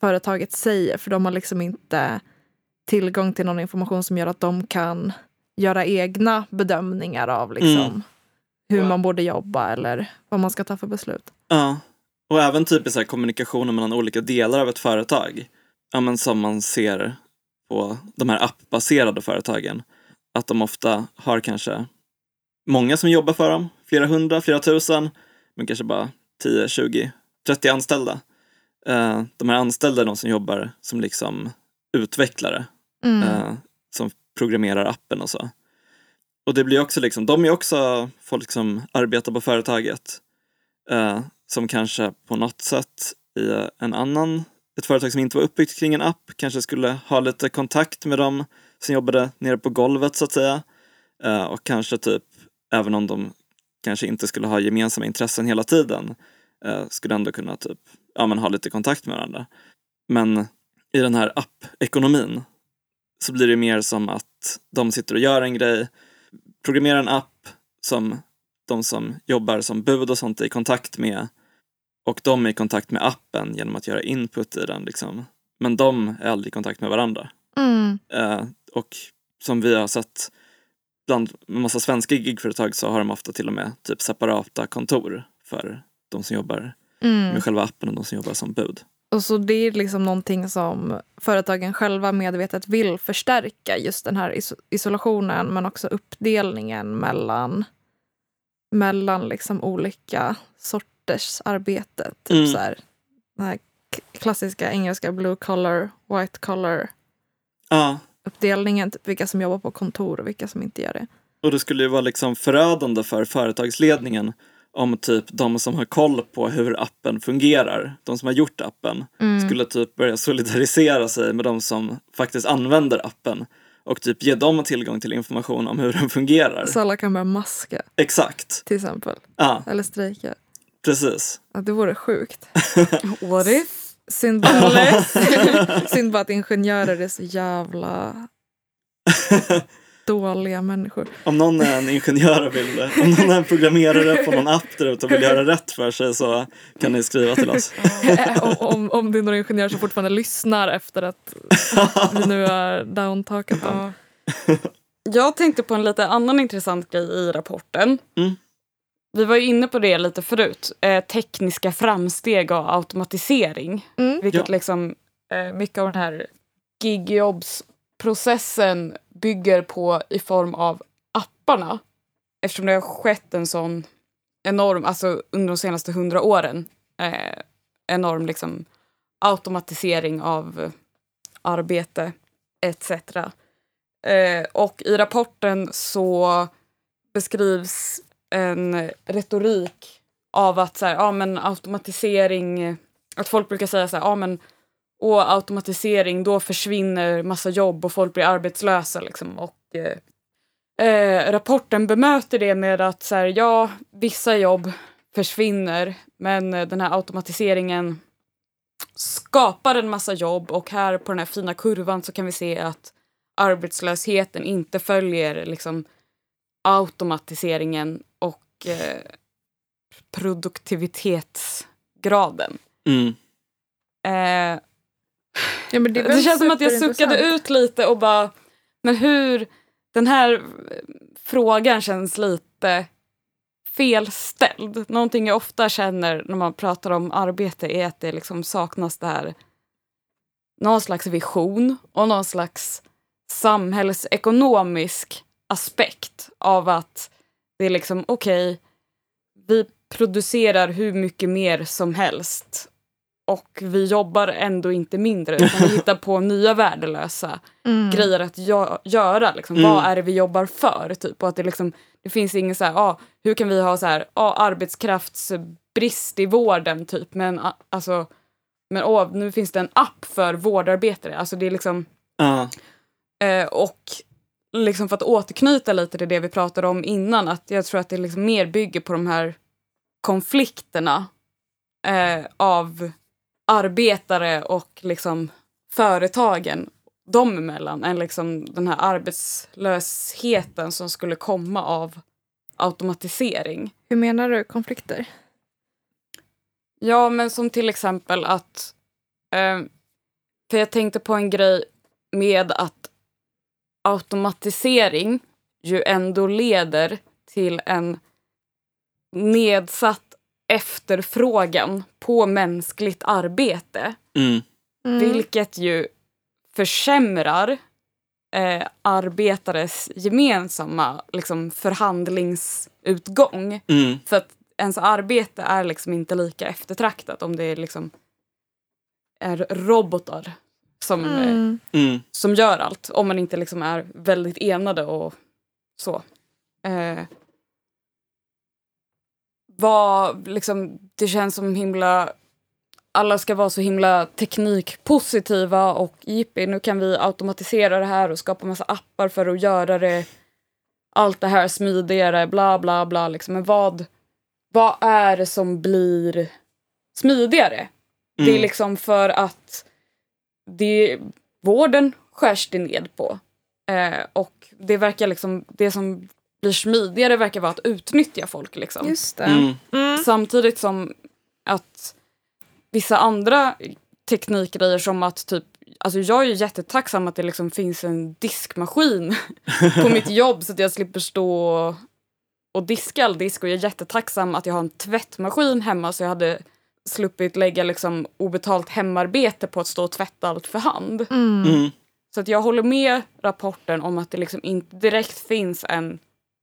företaget säger för de har liksom inte tillgång till någon information som gör att de kan göra egna bedömningar av liksom Mm. hur man borde jobba eller vad man ska ta för beslut. Ja, och även typ i så här kommunikationen mellan olika delar av ett företag. Ja, men som man ser på de här appbaserade företagen. Att de ofta har kanske många som jobbar för dem, flera hundra, flera tusen, men kanske bara 10, 20, 30 anställda. Eh, de här anställda är de som jobbar som liksom utvecklare, Mm. eh, som programmerar appen och så. Och det blir också liksom, de är också folk som arbetar på företaget eh, som kanske på något sätt i en annan, ett företag som inte var uppbyggt kring en app kanske skulle ha lite kontakt med dem som jobbade nere på golvet så att säga. Eh, och kanske typ, även om de kanske inte skulle ha gemensamma intressen hela tiden, eh, skulle ändå kunna typ, ja, men ha lite kontakt med varandra. Men i den här app-ekonomin så blir det mer som att de sitter och gör en grej, programmerar en app som de som jobbar som bud och sånt är i kontakt med och de är i kontakt med appen genom att göra input i den. Liksom. Men de är aldrig i kontakt med varandra. Mm. Eh, och som vi har sett bland en massa svenska gigföretag så har de ofta till och med typ separata kontor för de som jobbar Mm. med själva appen och de som jobbar som bud. Och så det är liksom någonting som företagen själva medvetet vill förstärka. Just den här iso- isolationen men också uppdelningen mellan, mellan liksom olika sorters arbete. Typ Mm. så här, den här klassiska engelska blue collar, white collar Ja, uppdelningen. Typ vilka som jobbar på kontor och vilka som inte gör det. och det skulle ju vara liksom förödande för företagsledningen om typ de som har koll på hur appen fungerar, de som har gjort appen, Mm. skulle typ börja solidarisera sig med de som faktiskt använder appen och typ ge dem tillgång till information om hur den fungerar. Så alla kan börja maska Exakt. till exempel. Ja, Eller strejka. precis. Ja, det vore sjukt. <laughs> What if? Synd bara, <laughs> synd bara att ingenjörer är så jävla <laughs> dåliga människor. Om någon är en ingenjör och vill, om någon är en programmerare på någon app där ute och vill göra rätt för sig så kan ni skriva till oss. <laughs> om, om, om det är några ingenjörer som fortfarande lyssnar efter att vi nu är downtaket dem. Jag tänkte på en lite annan intressant grej i rapporten. Mm. Vi var ju inne på det lite förut. Eh, tekniska framsteg och automatisering. Mm. Vilket Ja. liksom eh, mycket av den här gigjobs-processen bygger på i form av apparna. Eftersom det har skett en sån enorm, alltså under de senaste hundra åren, eh, enorm liksom automatisering av arbete etc. Eh, och i rapporten så beskrivs en retorik av att så här, ja, men automatisering, att folk brukar säga så här, ja men och automatisering, då försvinner massa jobb och folk blir arbetslösa. Liksom. Och, eh, eh, rapporten bemöter det med att så här, ja, vissa jobb försvinner, men eh, den här automatiseringen skapar en massa jobb och här på den här fina kurvan så kan vi se att arbetslösheten inte följer liksom automatiseringen och eh, produktivitetsgraden. Mm. Eh, Ja, det, det, känns som att jag suckade ut lite och bara, men hur, den här frågan känns lite felställd. Någonting jag ofta känner när man pratar om arbete är att det liksom saknas det här, någon slags vision och någon slags samhällsekonomisk aspekt av att det är liksom okej, vi producerar hur mycket mer som helst och vi jobbar ändå inte mindre utan vi <laughs> hittar på nya värdelösa Mm. grejer att gö- göra. Liksom. Mm. Vad är det vi jobbar för? Typ. Och att det, liksom, det finns ingen så här, ah, hur kan vi ha så här, ah, arbetskraftsbrist i vården typ men ah, alltså men åh, nu finns det en app för vårdarbetare. Alltså det är liksom Ja. Eh, och liksom för att återknyta lite till det vi pratade om innan, att jag tror att det liksom mer bygger på de här konflikterna eh, av arbetare och liksom företagen dem emellan än liksom den här arbetslösheten som skulle komma av automatisering. Hur menar du konflikter? Ja, men som till exempel att... Eh, för jag tänkte på en grej med att automatisering ju ändå leder till en nedsatt efterfrågan på mänskligt arbete. Mm. Mm. Vilket ju försämrar eh, arbetares gemensamma liksom, förhandlingsutgång. Mm. För att ens arbete är liksom inte lika eftertraktat om det är liksom är robotar som, eh, Mm. Mm. som gör allt. Om man inte liksom är väldigt enade och så. Eh, vad, liksom, det känns som himla... Alla ska vara så himla teknikpositiva och jippi, nu kan vi automatisera det här och skapa massa appar för att göra det allt det här smidigare, bla bla bla. Liksom. Men vad, vad är det som blir smidigare? Det är Mm. liksom för att det, vården skärs det ned på. Eh, och det verkar liksom, det som blir smidigare verkar vara att utnyttja folk. Liksom. Just det. Mm. Mm. Samtidigt som att vissa andra teknikgrejer som att typ Alltså jag är ju jättetacksam att det liksom finns en diskmaskin på mitt <laughs> jobb så att jag slipper stå och- och diska all disk. Och jag är jättetacksam att jag har en tvättmaskin hemma så jag hade sluppit lägga liksom obetalt hemarbete på att stå och tvätta allt för hand. Mm. Mm. Så att jag håller med rapporten om att det liksom inte direkt finns en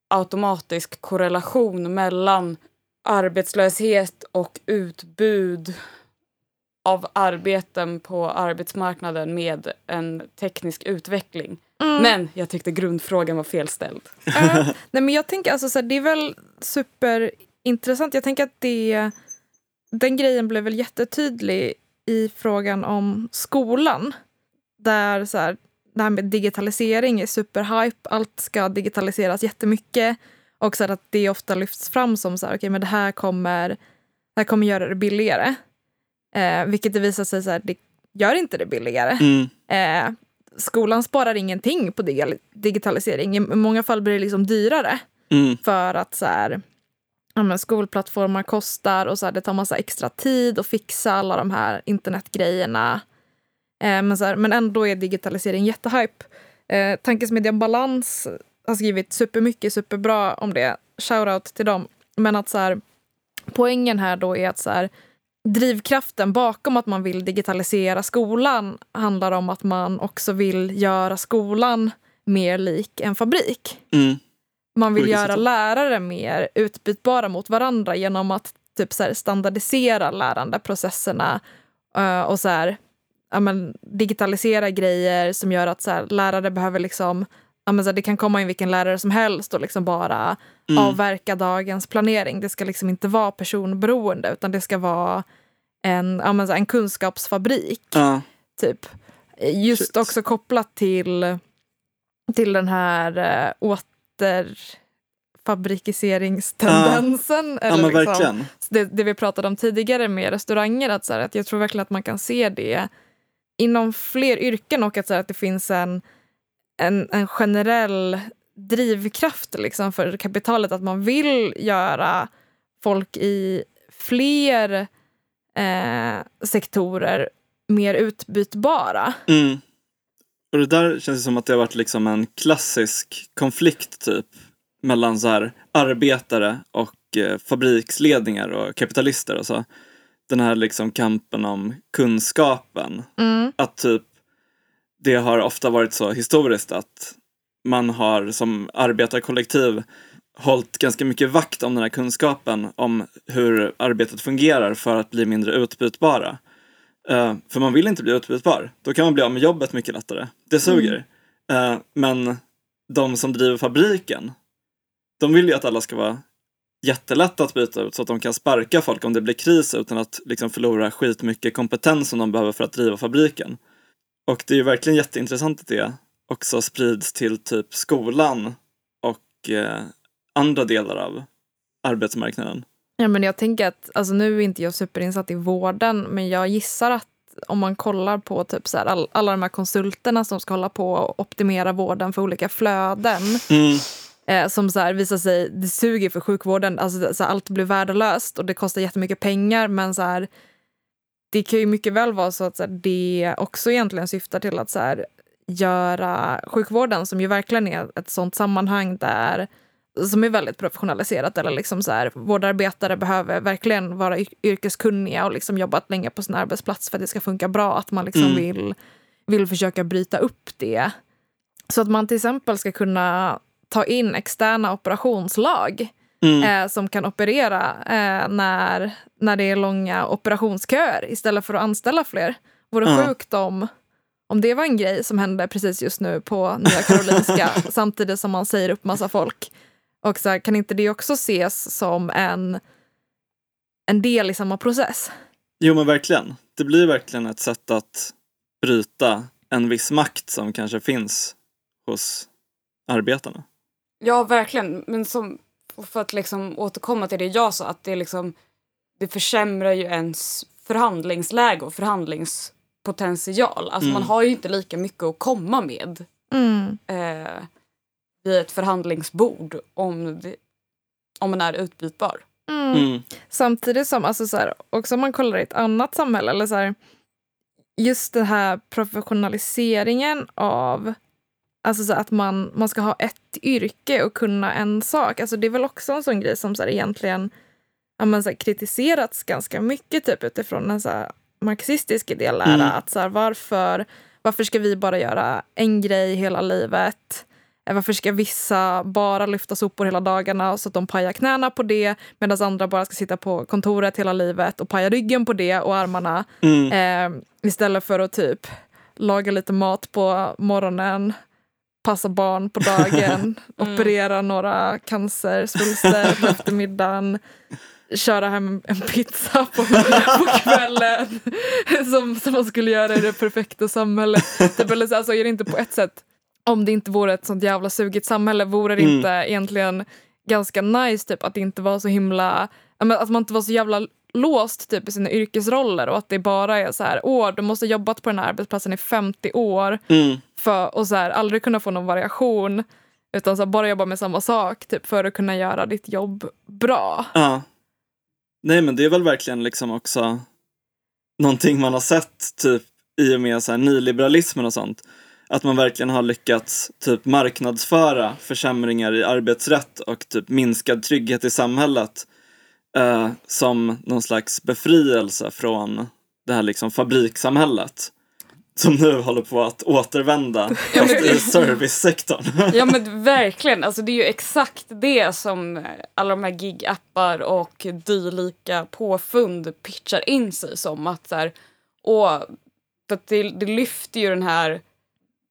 automatisk korrelation mellan arbetslöshet och utbud av arbeten på arbetsmarknaden med en teknisk utveckling. Mm. Men jag tyckte grundfrågan var felställd. <laughs> Ja. Nej, men jag tänker alltså så här, det är väl superintressant. Jag tänker att det, den grejen blev väl jättetydlig i frågan om skolan. Där så här, det här med digitalisering är superhype. Allt ska digitaliseras jättemycket. Och så att det ofta lyfts fram som så här, okay, men det här kommer, det här kommer göra det billigare. Eh, vilket det visar sig så här, det gör inte det billigare. Mm. Eh, skolan sparar ingenting på digitalisering. I många fall blir det liksom dyrare. Mm. För att så här, ja, skolplattformar kostar och så här, det tar massa extra tid att fixa alla de här internetgrejerna. Eh, men, så här, men ändå är digitalisering jättehype. Eh, Tankesmedjan Balans har skrivit supermycket, superbra om det. Shoutout till dem. Men att så här, poängen här då är att så här, drivkraften bakom att man vill digitalisera skolan handlar om att man också vill göra skolan mer lik en fabrik. Mm. Man vill göra sätt. lärare mer utbytbara mot varandra genom att typ så här, standardisera lärandeprocesserna eh, och så här, ja, men, digitalisera grejer som gör att så här, lärare behöver liksom Ja, men så här, det kan komma in vilken lärare som helst och liksom bara Mm. avverka dagens planering. Det ska liksom inte vara personberoende utan det ska vara en, ja, men så här, en kunskapsfabrik. Ja. Typ. Just Shit. också kopplat till, till den här eh, återfabrikiseringstendensen. ja eller men liksom, det, det vi pratade om tidigare med restauranger. Att, så här, att jag tror verkligen att man kan se det inom fler yrken och att, så här, att det finns en, en, en generell drivkraft liksom, för kapitalet. Att man vill göra folk i fler eh, sektorer mer utbytbara. Mm. Och det där känns som att det har varit liksom en klassisk konflikt typ mellan så här arbetare och eh, fabriksledningar och kapitalister och så. Den här liksom kampen om kunskapen. Mm. Att typ det har ofta varit så historiskt att man har som arbetarkollektiv hållit ganska mycket vakt om den här kunskapen om hur arbetet fungerar för att bli mindre utbytbara. Eh, för man vill inte bli utbytbar. Då kan man bli av med jobbet mycket lättare. Det suger. Eh, men de som driver fabriken, de vill ju att alla ska vara jättelätta att byta ut så att de kan sparka folk om det blir kris utan att liksom förlora skitmycket kompetens som de behöver för att driva fabriken. Och det är ju verkligen jätteintressant att det också sprids till typ skolan och eh, andra delar av arbetsmarknaden. Ja, men jag tänker att, alltså nu är inte jag superinsatt i vården, men jag gissar att om man kollar på typ så här, all, alla de här konsulterna som ska hålla på och optimera vården för olika flöden, Mm, eh, som så här visar sig, det suger för sjukvården, alltså så här, allt blir värdelöst och det kostar jättemycket pengar, men så här, det kan ju mycket väl vara så att så här, det också egentligen syftar till att så här, göra sjukvården, som ju verkligen är ett sånt sammanhang där som är väldigt professionaliserat. Eller liksom så här, vårdarbetare behöver verkligen vara yr- yrkeskunniga och liksom jobbat länge på sin arbetsplats för att det ska funka bra. Att man liksom Mm. vill, vill försöka bryta upp det. Så att man till exempel ska kunna ta in externa operationslag mm, eh, som kan operera eh, när, när det är långa operationsköer istället för att anställa fler. Vore Ja. sjukt om, om det var en grej som hände precis just nu på Nya Karolinska <laughs> samtidigt som man säger upp massa folk. Och så här, kan inte det också ses som en, en del i samma process? Jo men verkligen. Det blir verkligen ett sätt att bryta en viss makt som kanske finns hos arbetarna. Ja, verkligen. Men som, för att liksom återkomma till det jag sa, att det, är liksom, det försämrar ju ens förhandlingsläge och förhandlingspotential. Alltså Mm. man har ju inte lika mycket att komma med Mm. eh, vid ett förhandlingsbord om, det, om man är utbytbar. Mm. Mm. Samtidigt som, alltså så här, också om man kollar i ett annat samhälle, eller så här, just den här professionaliseringen av alltså så att man, man ska ha ett yrke och kunna en sak. Alltså det är väl också en sån grej som så här, egentligen ja, men så här, kritiserats ganska mycket typ, utifrån en så här, marxistisk idélära. Mm. Att så här, varför, varför ska vi bara göra en grej hela livet? Eh, Varför ska vissa bara lyfta sopor hela dagarna så att de pajar knäna på det medan andra bara ska sitta på kontoret hela livet och paja ryggen på det och armarna Mm. eh, istället för att typ laga lite mat på morgonen, passa barn på dagen, <laughs> Mm. operera några cancersvulster på <laughs> eftermiddagen. köra hem en pizza på, på kvällen <laughs> som, som man skulle göra i det perfekta samhället. Typ, eller så, alltså, är det inte på ett sätt, om det inte vore ett sånt jävla sugigt samhälle, vore det Mm. inte egentligen ganska nice typ, att det inte var så himla, att man inte var så jävla låst typ, i sina yrkesroller och att det bara är så här, åh, du måste ha jobbat på den här arbetsplatsen i 50 år Mm. för, och så här, aldrig kunna få någon variation utan så här, bara jobba med samma sak typ, för att kunna göra ditt jobb bra. Ja. Nej men det är väl verkligen liksom också någonting man har sett typ i och med så här nyliberalismen och sånt. Att man verkligen har lyckats typ marknadsföra försämringar i arbetsrätt och typ minskad trygghet i samhället eh, som någon slags befrielse från det här liksom fabrikssamhället. Som nu håller på att återvända <laughs> fast i servicesektorn. <laughs> Ja men verkligen, alltså det är ju exakt det som alla de här gig-appar och dylika påfund pitchar in sig som. Att så här, och att det, det lyfter ju den här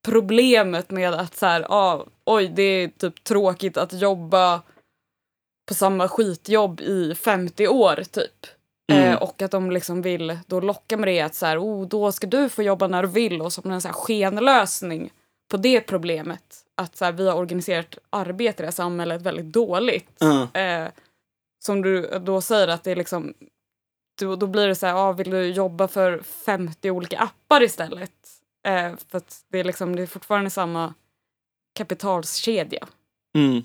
problemet med att så här, ah, oj det är typ tråkigt att jobba på samma skitjobb i 50 år typ. Mm. Eh, och att de liksom vill då locka med det att så här, oh, då ska du få jobba när du vill och som en så här skenlösning på det problemet. Att så här, vi har organiserat arbete i det här samhället väldigt dåligt. Ja. Eh, som du då säger att det är liksom då, då blir det så här, ah, vill du jobba för 50 olika appar istället? Eh, för att det är liksom, det är fortfarande samma kapitalskedja. Mm.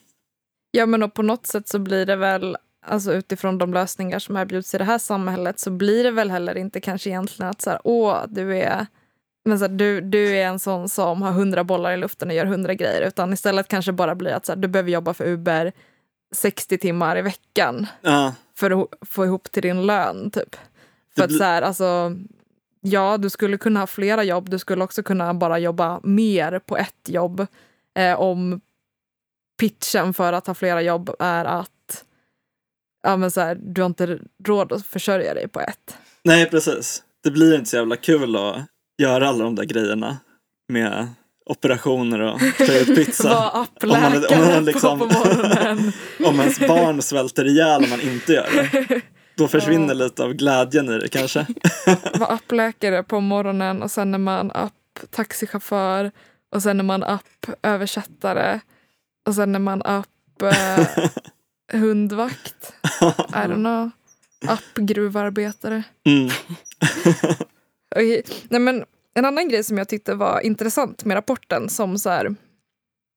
Ja, men och på något sätt så blir det väl, alltså utifrån de lösningar som erbjuds i det här samhället, så blir det väl heller inte kanske egentligen att så här, åh, du är, men så här, du, du är en sån som har hundra bollar i luften och gör hundra grejer, utan istället kanske bara blir att så här, du behöver jobba för Uber 60 timmar i veckan Ja. för att få ihop till din lön, typ. För att så här, alltså, ja, du skulle kunna ha flera jobb, du skulle också kunna bara jobba mer på ett jobb eh, om pitchen för att ha flera jobb är att ja, men så här, du har inte råd att försörja dig på ett. Nej, precis. Det blir inte så jävla kul att göra alla de där grejerna med operationer och ta ut pizza. <laughs> Om man- om man liksom- på, på morgonen. <laughs> om ens barn svälter ihjäl om man inte gör det. Då försvinner lite av glädjen i det kanske. <laughs> Vara appläkare på morgonen och sen är man app-taxichaufför och sen är man app-översättare och sen är man app-hundvakt. <laughs> I don't know. App-gruvarbetare. Mm. <laughs> Okej, Nej, men en annan grej som jag tyckte var intressant med rapporten som så här,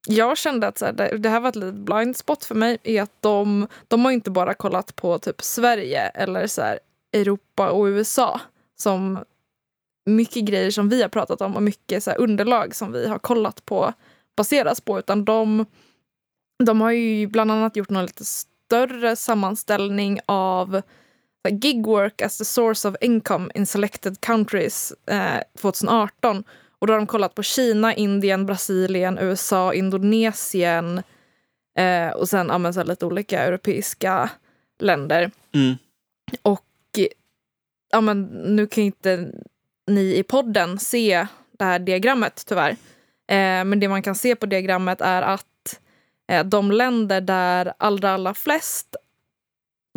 jag kände att så här, det, det här var ett litet blind spot för mig är att de, de har inte bara kollat på typ Sverige eller så här, Europa och USA som mycket grejer som vi har pratat om och mycket så underlag som vi har kollat på baseras på utan de, de har ju bland annat gjort någon lite större sammanställning av gig work as the source of income in selected countries eh, 2018. Och då har de kollat på Kina, Indien, Brasilien, USA, Indonesien eh, och sen ja, men, så lite olika europeiska länder. Mm. Och ja, men, nu kan inte ni i podden se det här diagrammet tyvärr. Eh, men det man kan se på diagrammet är att de länder där allra, allra flest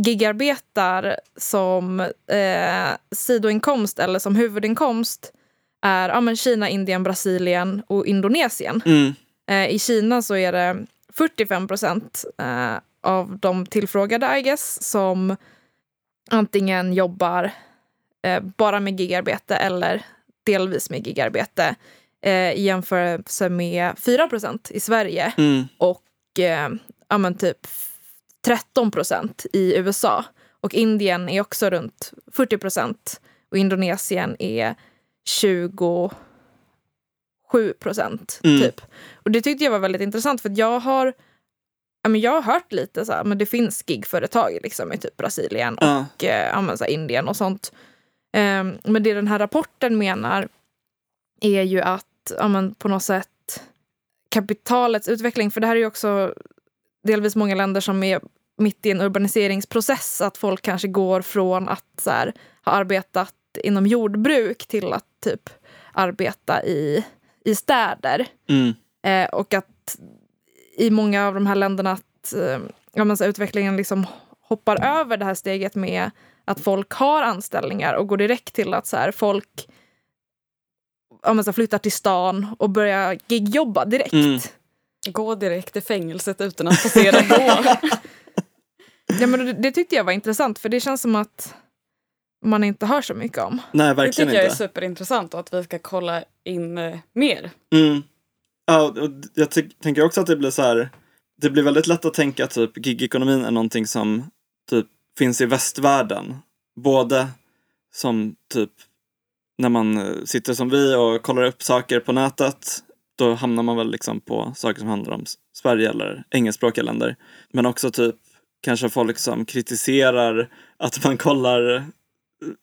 gigarbetar som eh, sidoinkomst eller som huvudinkomst är ja, men Kina, Indien, Brasilien och Indonesien. Mm. Eh, I Kina så är det 45 procent eh, av de tillfrågade I guess, som antingen jobbar eh, bara med gigarbete eller delvis med gigarbete eh, i jämförelse med 4 procent i Sverige Mm. och eh, ja, men typ 13 procent i USA. Och Indien är också runt 40 procent och Indonesien är 27 procent. Mm. Typ. Och det tyckte jag var väldigt intressant för jag har ja, men jag har hört lite så här, men det finns gigföretag liksom, i typ Brasilien och eh, ja, men så här, Indien och sånt. Ehm, men det den här rapporten menar är ju att ja, men på något sätt kapitalets utveckling, för det här är ju också delvis många länder som är mitt i en urbaniseringsprocess, att folk kanske går från att här, ha arbetat inom jordbruk till att typ arbeta i, i städer. Mm. Eh, och att i många av de här länderna att eh, ja, men så utvecklingen liksom hoppar över det här steget med att folk har anställningar och går direkt till att så här, folk men så flyttar till stan och börjar gigjobba direkt. Mm. Gå direkt till fängelset utan att passera då. <laughs> Ja, men det, det tyckte jag var intressant för det känns som att man inte hör så mycket om. Nej, Det verkligen tycker jag är inte. superintressant och att vi ska kolla in eh, mer. Mm. Ja, och jag ty- tänker också att det blir så här. Det blir väldigt lätt att tänka att typ gigekonomin är någonting som typ finns i västvärlden. Både som typ när man eh, sitter som vi och kollar upp saker på nätet. Då hamnar man väl liksom på saker som handlar om Sverige eller engelskspråkiga länder. Men också typ kanske folk som kritiserar att man kollar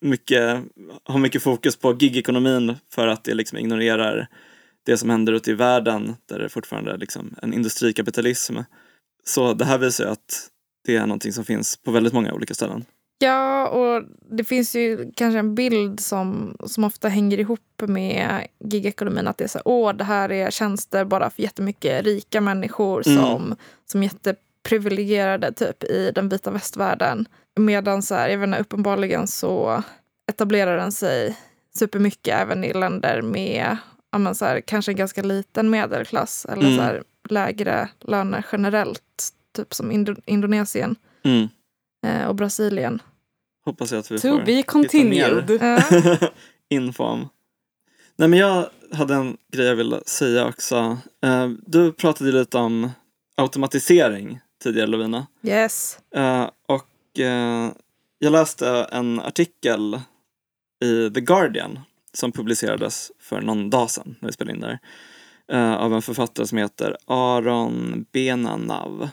mycket, har mycket fokus på gigekonomin för att det liksom ignorerar det som händer ute i världen där det fortfarande är liksom en industrikapitalism. Så det här visar ju att det är någonting som finns på väldigt många olika ställen. Ja, och det finns ju kanske en bild som, som ofta hänger ihop med gigekonomin. Att det är så här, åh, det här är tjänster bara för jättemycket rika människor Mm. som, som är jätteprivilegierade typ i den vita västvärlden. Medan så här, jag vet inte, uppenbarligen så etablerar den sig supermycket även i länder med ja, så här, kanske en ganska liten medelklass eller Mm. så här, lägre löner generellt. Typ som Indo- Indonesien Mm. Eh, och Brasilien. Hoppas jag att vi To får be continued. Ja. <laughs> info om. Nej men jag hade en grej jag ville säga också. Eh, Du pratade lite om automatisering tidigare Lovina. Yes. Eh, och eh, jag läste en artikel i The Guardian som publicerades för någon dag sedan när vi spelade in där. eh, av en författare som heter Aron Benanav.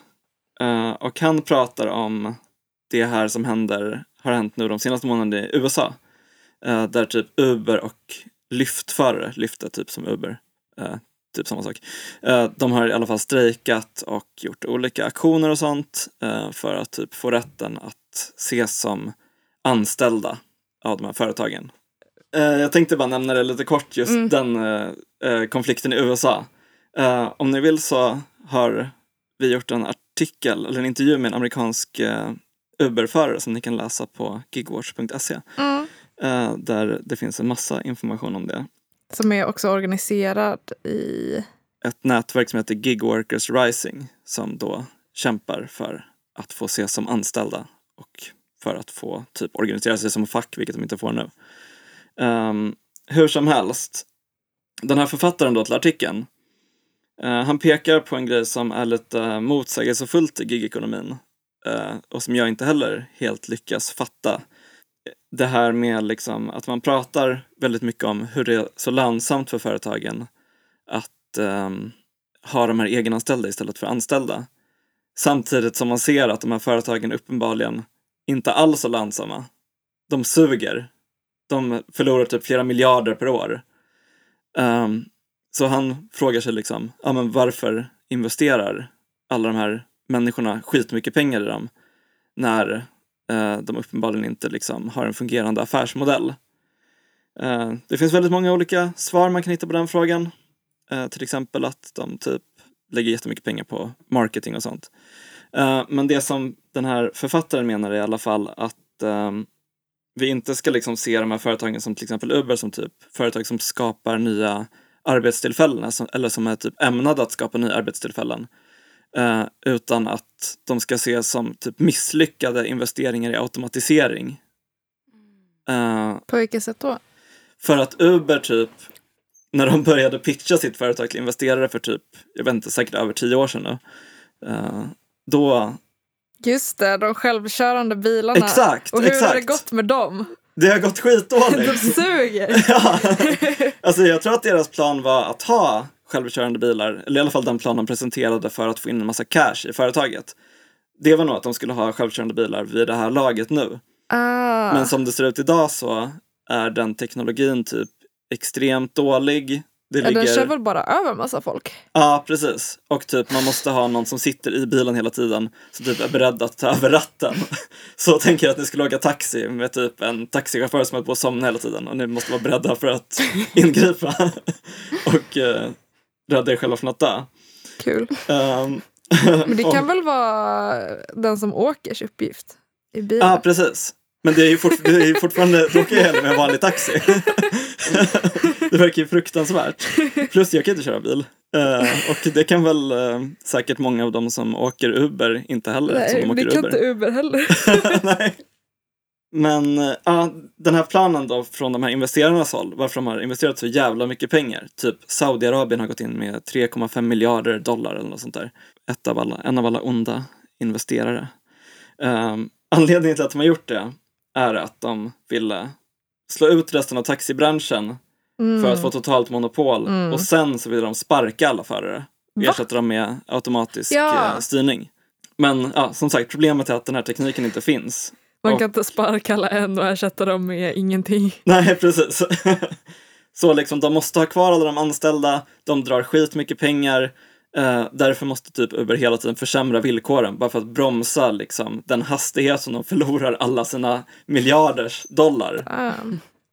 Eh, och han pratar om det här som händer, har hänt nu de senaste månaderna i USA. eh, där typ Uber och Lyftförare, Lyft är typ som Uber, eh, typ samma sak. Eh, de har i alla fall strejkat och gjort olika aktioner och sånt eh, för att typ få rätten att ses som anställda av de här företagen. Eh, jag tänkte bara nämna det lite kort, just Mm. den konflikten i USA. Om ni vill så har vi gjort en artikel, eller en intervju med en amerikansk Uber-förare som ni kan läsa på gigwatch.se. Mm. Eh, där det finns en massa information om det. Som är också organiserad i... ett nätverk som heter Gig Workers Rising som då kämpar för att få ses som anställda och för att få typ organisera sig som fack, vilket de inte får nu. Ehm, hur som helst, den här författaren då till artikeln, eh, han pekar på en grej som är lite motsägelsefullt i gigekonomin Eh, och som jag inte heller helt lyckas fatta. Det här med liksom att man pratar väldigt mycket om hur det är så lönsamt för företagen att um, ha de här egenanställda istället för anställda. Samtidigt som man ser att de här företagen uppenbarligen inte alls är lönsamma. De suger. De förlorar typ flera miljarder per år. Um, så han frågar sig liksom, ja men varför investerar alla de här människorna skitmycket pengar i dem när eh, de uppenbarligen inte liksom har en fungerande affärsmodell. Eh, det finns väldigt många olika svar man kan hitta på den frågan. Eh, till exempel att de typ lägger jättemycket pengar på marketing och sånt. Eh, men det som den här författaren menar är i alla fall att ehm, vi inte ska liksom se de här företagen som till exempel Uber som typ företag som skapar nya arbetstillfällen alltså- eller som är typ ämnade att skapa nya arbetstillfällen. Eh, utan att de ska ses som typ misslyckade investeringar i automatisering. Eh, På vilket sätt då? för att Uber typ, när de började pitcha sitt företag till investerare för typ, jag vet inte, säkert över tio år sedan nu. eh, då, Just det, de självkörande bilarna. exakt, Och hur exakt. har det gått med dem? Det har gått <laughs> De skitdåligt. suger. <laughs> ja. Alltså jag tror att deras plan var att ha självkörande bilar, eller i alla fall den plan de presenterade för att få in en massa cash i företaget. Det var nog att de skulle ha självkörande bilar vid det här laget nu. Ah. Men som det ser ut idag så är den teknologin typ extremt dålig. Det ja, den kör ligger... väl bara över massa folk? Ja, precis. Och typ man måste ha någon som sitter i bilen hela tiden som typ är beredd att ta över ratten. <laughs> Så tänker jag att ni skulle åka taxi med typ en taxichaufför som är på att somna hela tiden och ni måste vara beredda för att ingripa <laughs> och eh, rädda er själva från att dö. Kul. Ehm, <laughs> Men det <laughs> och- kan väl vara den som åkers uppgift? i bilen. Ja, ah, precis. Men det är ju, fort, det är ju fortfarande, då åker jag hellre med en vanlig taxi. <laughs> det verkar ju fruktansvärt. Plus jag kan inte köra bil. Uh, och det kan väl uh, säkert många av dem som åker Uber inte heller. Nej, som de åker vi kan Uber. inte Uber heller. Nej. Men uh, ja, den här planen då från de här investerarnas håll, varför de har investerat så jävla mycket pengar. Typ Saudiarabien har gått in med 3,5 miljarder dollar eller något sånt där. Ett av alla, en av alla onda investerare. Um, anledningen till att de har gjort det är att de ville slå ut resten av taxibranschen Mm. för att få totalt monopol Mm. och sen så vill de sparka alla förare och ersätta dem med automatisk Ja. eh, styrning. Men ja, som sagt, problemet är att den här tekniken inte finns. Man kan inte sparka alla en och ersätta dem med ingenting. <laughs> Nej, precis. <laughs> så liksom, de måste ha kvar alla de anställda, de drar skitmycket pengar, eh, därför måste typ Uber hela tiden försämra villkoren bara för att bromsa liksom, den hastighet som de förlorar alla sina miljarders dollar. Ah.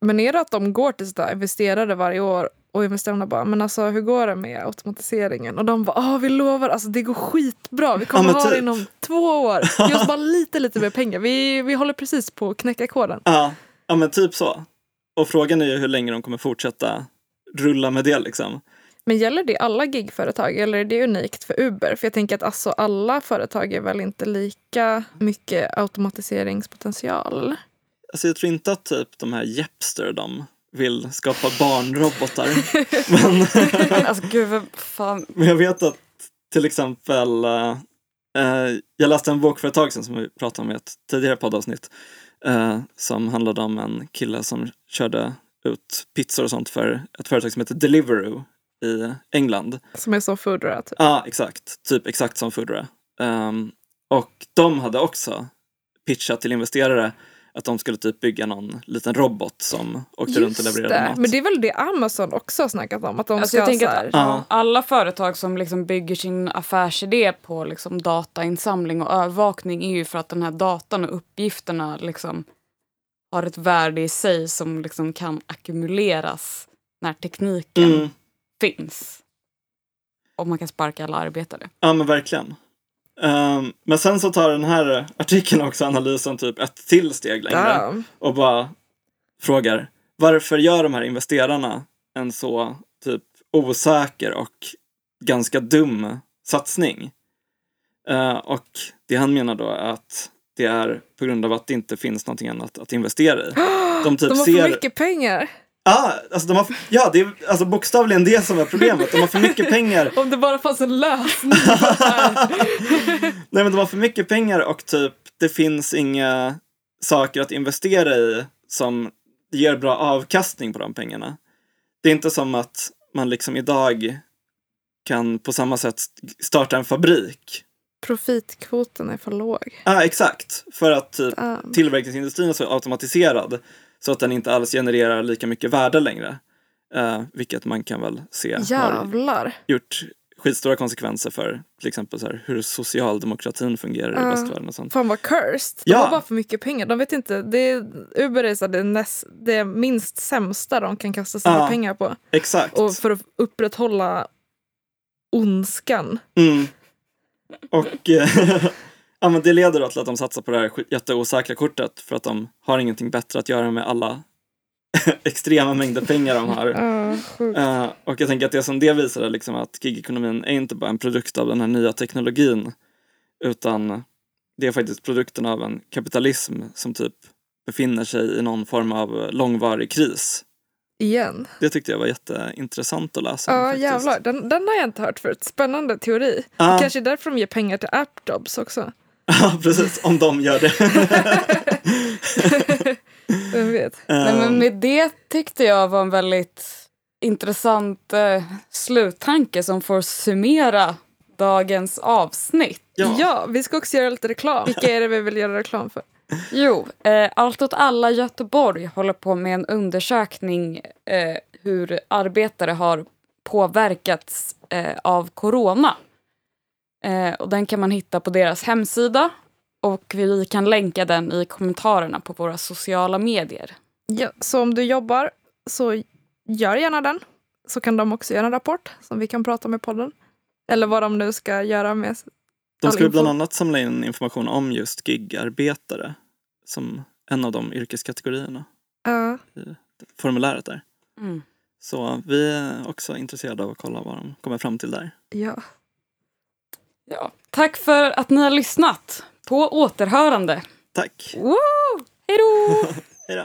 Men är det att de går till sådär investerare varje år och investerarna bara, men alltså hur går det med automatiseringen? Och de bara, ah, vi lovar, alltså det går skitbra, vi kommer Ja, ha det typ. inom två år. <laughs> Ge oss bara lite, lite mer pengar. Vi, vi håller precis på att knäcka koden. Ja, ja men typ så. Och frågan är ju hur länge de kommer fortsätta rulla med det liksom. Men gäller det alla gigföretag eller är det unikt för Uber? För jag tänker att alltså alla företag är väl inte lika mycket automatiseringspotential? Alltså jag tror inte att typ de här Jepster de vill skapa barnrobotar. men, <laughs> Alltså gud, vad fan. men jag vet att till exempel eh, eh, jag läste en bok för ett tag sedan som vi pratade om i ett tidigare poddavsnitt. Eh, som handlade om en kille som körde ut pizzor och sånt för ett företag som heter Deliveroo i England. Som är så foodra. Typ. Ja, exakt. Typ exakt som Foodora. Um, och de hade också pitchat till investerare att de skulle typ bygga någon liten robot som åkte runt och levererade det. mat. Men det är väl det Amazon också har snackat om? Att de Alltså ska jag tänker så att här, Ja. alla företag som liksom bygger sin affärsidé på liksom datainsamling och övervakning är ju för att den här datan och uppgifterna liksom har ett värde i sig som liksom kan ackumuleras när tekniken Mm, finns. Och man kan sparka alla arbetare. ja, men verkligen. Ehm, men sen så tar den här artikeln också analysen typ ett till steg längre ja. och bara frågar varför gör de här investerarna en så typ osäker och ganska dum satsning? Eh, och det han menar då är att det är på grund av att det inte finns någonting annat att investera i. <gasps> De typ De har ser... för mycket pengar. Ah, alltså de har... Ja, det är alltså bokstavligen det som är problemet. De har för mycket pengar. <laughs> Om det bara fanns en lösning. <laughs> Nej men de har för mycket pengar och typ det finns inga saker att investera i som ger bra avkastning på de pengarna. Det är inte som att man liksom idag kan på samma sätt starta en fabrik. Profitkvoten är för låg. Ja, ah, exakt. För att typ tillverkningsindustrin är så automatiserad så att den inte alls genererar lika mycket värde längre. Eh, vilket man kan väl se har Jävlar. gjort skitstora konsekvenser för till exempel så här, hur socialdemokratin fungerar i Ja. västvärlden och sånt. Fan vad cursed. De Ja. har bara för mycket pengar. De vet inte. Det är, Uber är så det, näst, det minst sämsta de kan kasta sina Ja. pengar på. Exakt. Och för att upprätthålla ondskan. Mm. Och eh, <laughs> ja, men det leder då till att de satsar på det här jätteosäkra kortet för att de har ingenting bättre att göra med alla <laughs> extrema mängder pengar de har. Sjukt. Eh, och jag tänker att det som det visar är liksom att gigekonomin är inte bara en produkt av den här nya teknologin utan det är faktiskt produkten av en kapitalism som typ befinner sig i någon form av långvarig kris. Igen. Det tyckte jag var jätteintressant att läsa. Ja, faktiskt. jävlar. Den, den har jag inte hört förut. Spännande teori. Ja. Det kanske är därför de ger pengar till AppJobs också. <laughs> Ja, precis. Om de gör det. <laughs> Vem vet? Nej, men med det tyckte jag var en väldigt intressant eh, sluttanke som får summera dagens avsnitt. Ja. ja. vi ska också göra lite reklam. Vilka är det vi vill göra reklam för? <laughs> Jo, eh, Allt åt alla Göteborg håller på med en undersökning eh, hur arbetare har påverkats eh, av corona. Eh, och den kan man hitta på deras hemsida och vi kan länka den i kommentarerna på våra sociala medier. Ja, så om du jobbar så gör gärna den. Så kan de också göra en rapport som vi kan prata om i podden. Eller vad de nu ska göra med De ju bland annat samla in information om just gigarbetare. som en av de yrkeskategorierna Ja. formuläret där. Mm. Så vi är också intresserade av att kolla vad de kommer fram till där. ja. Ja. Tack för att ni har lyssnat. På återhörande. Tack! Hej då! <laughs>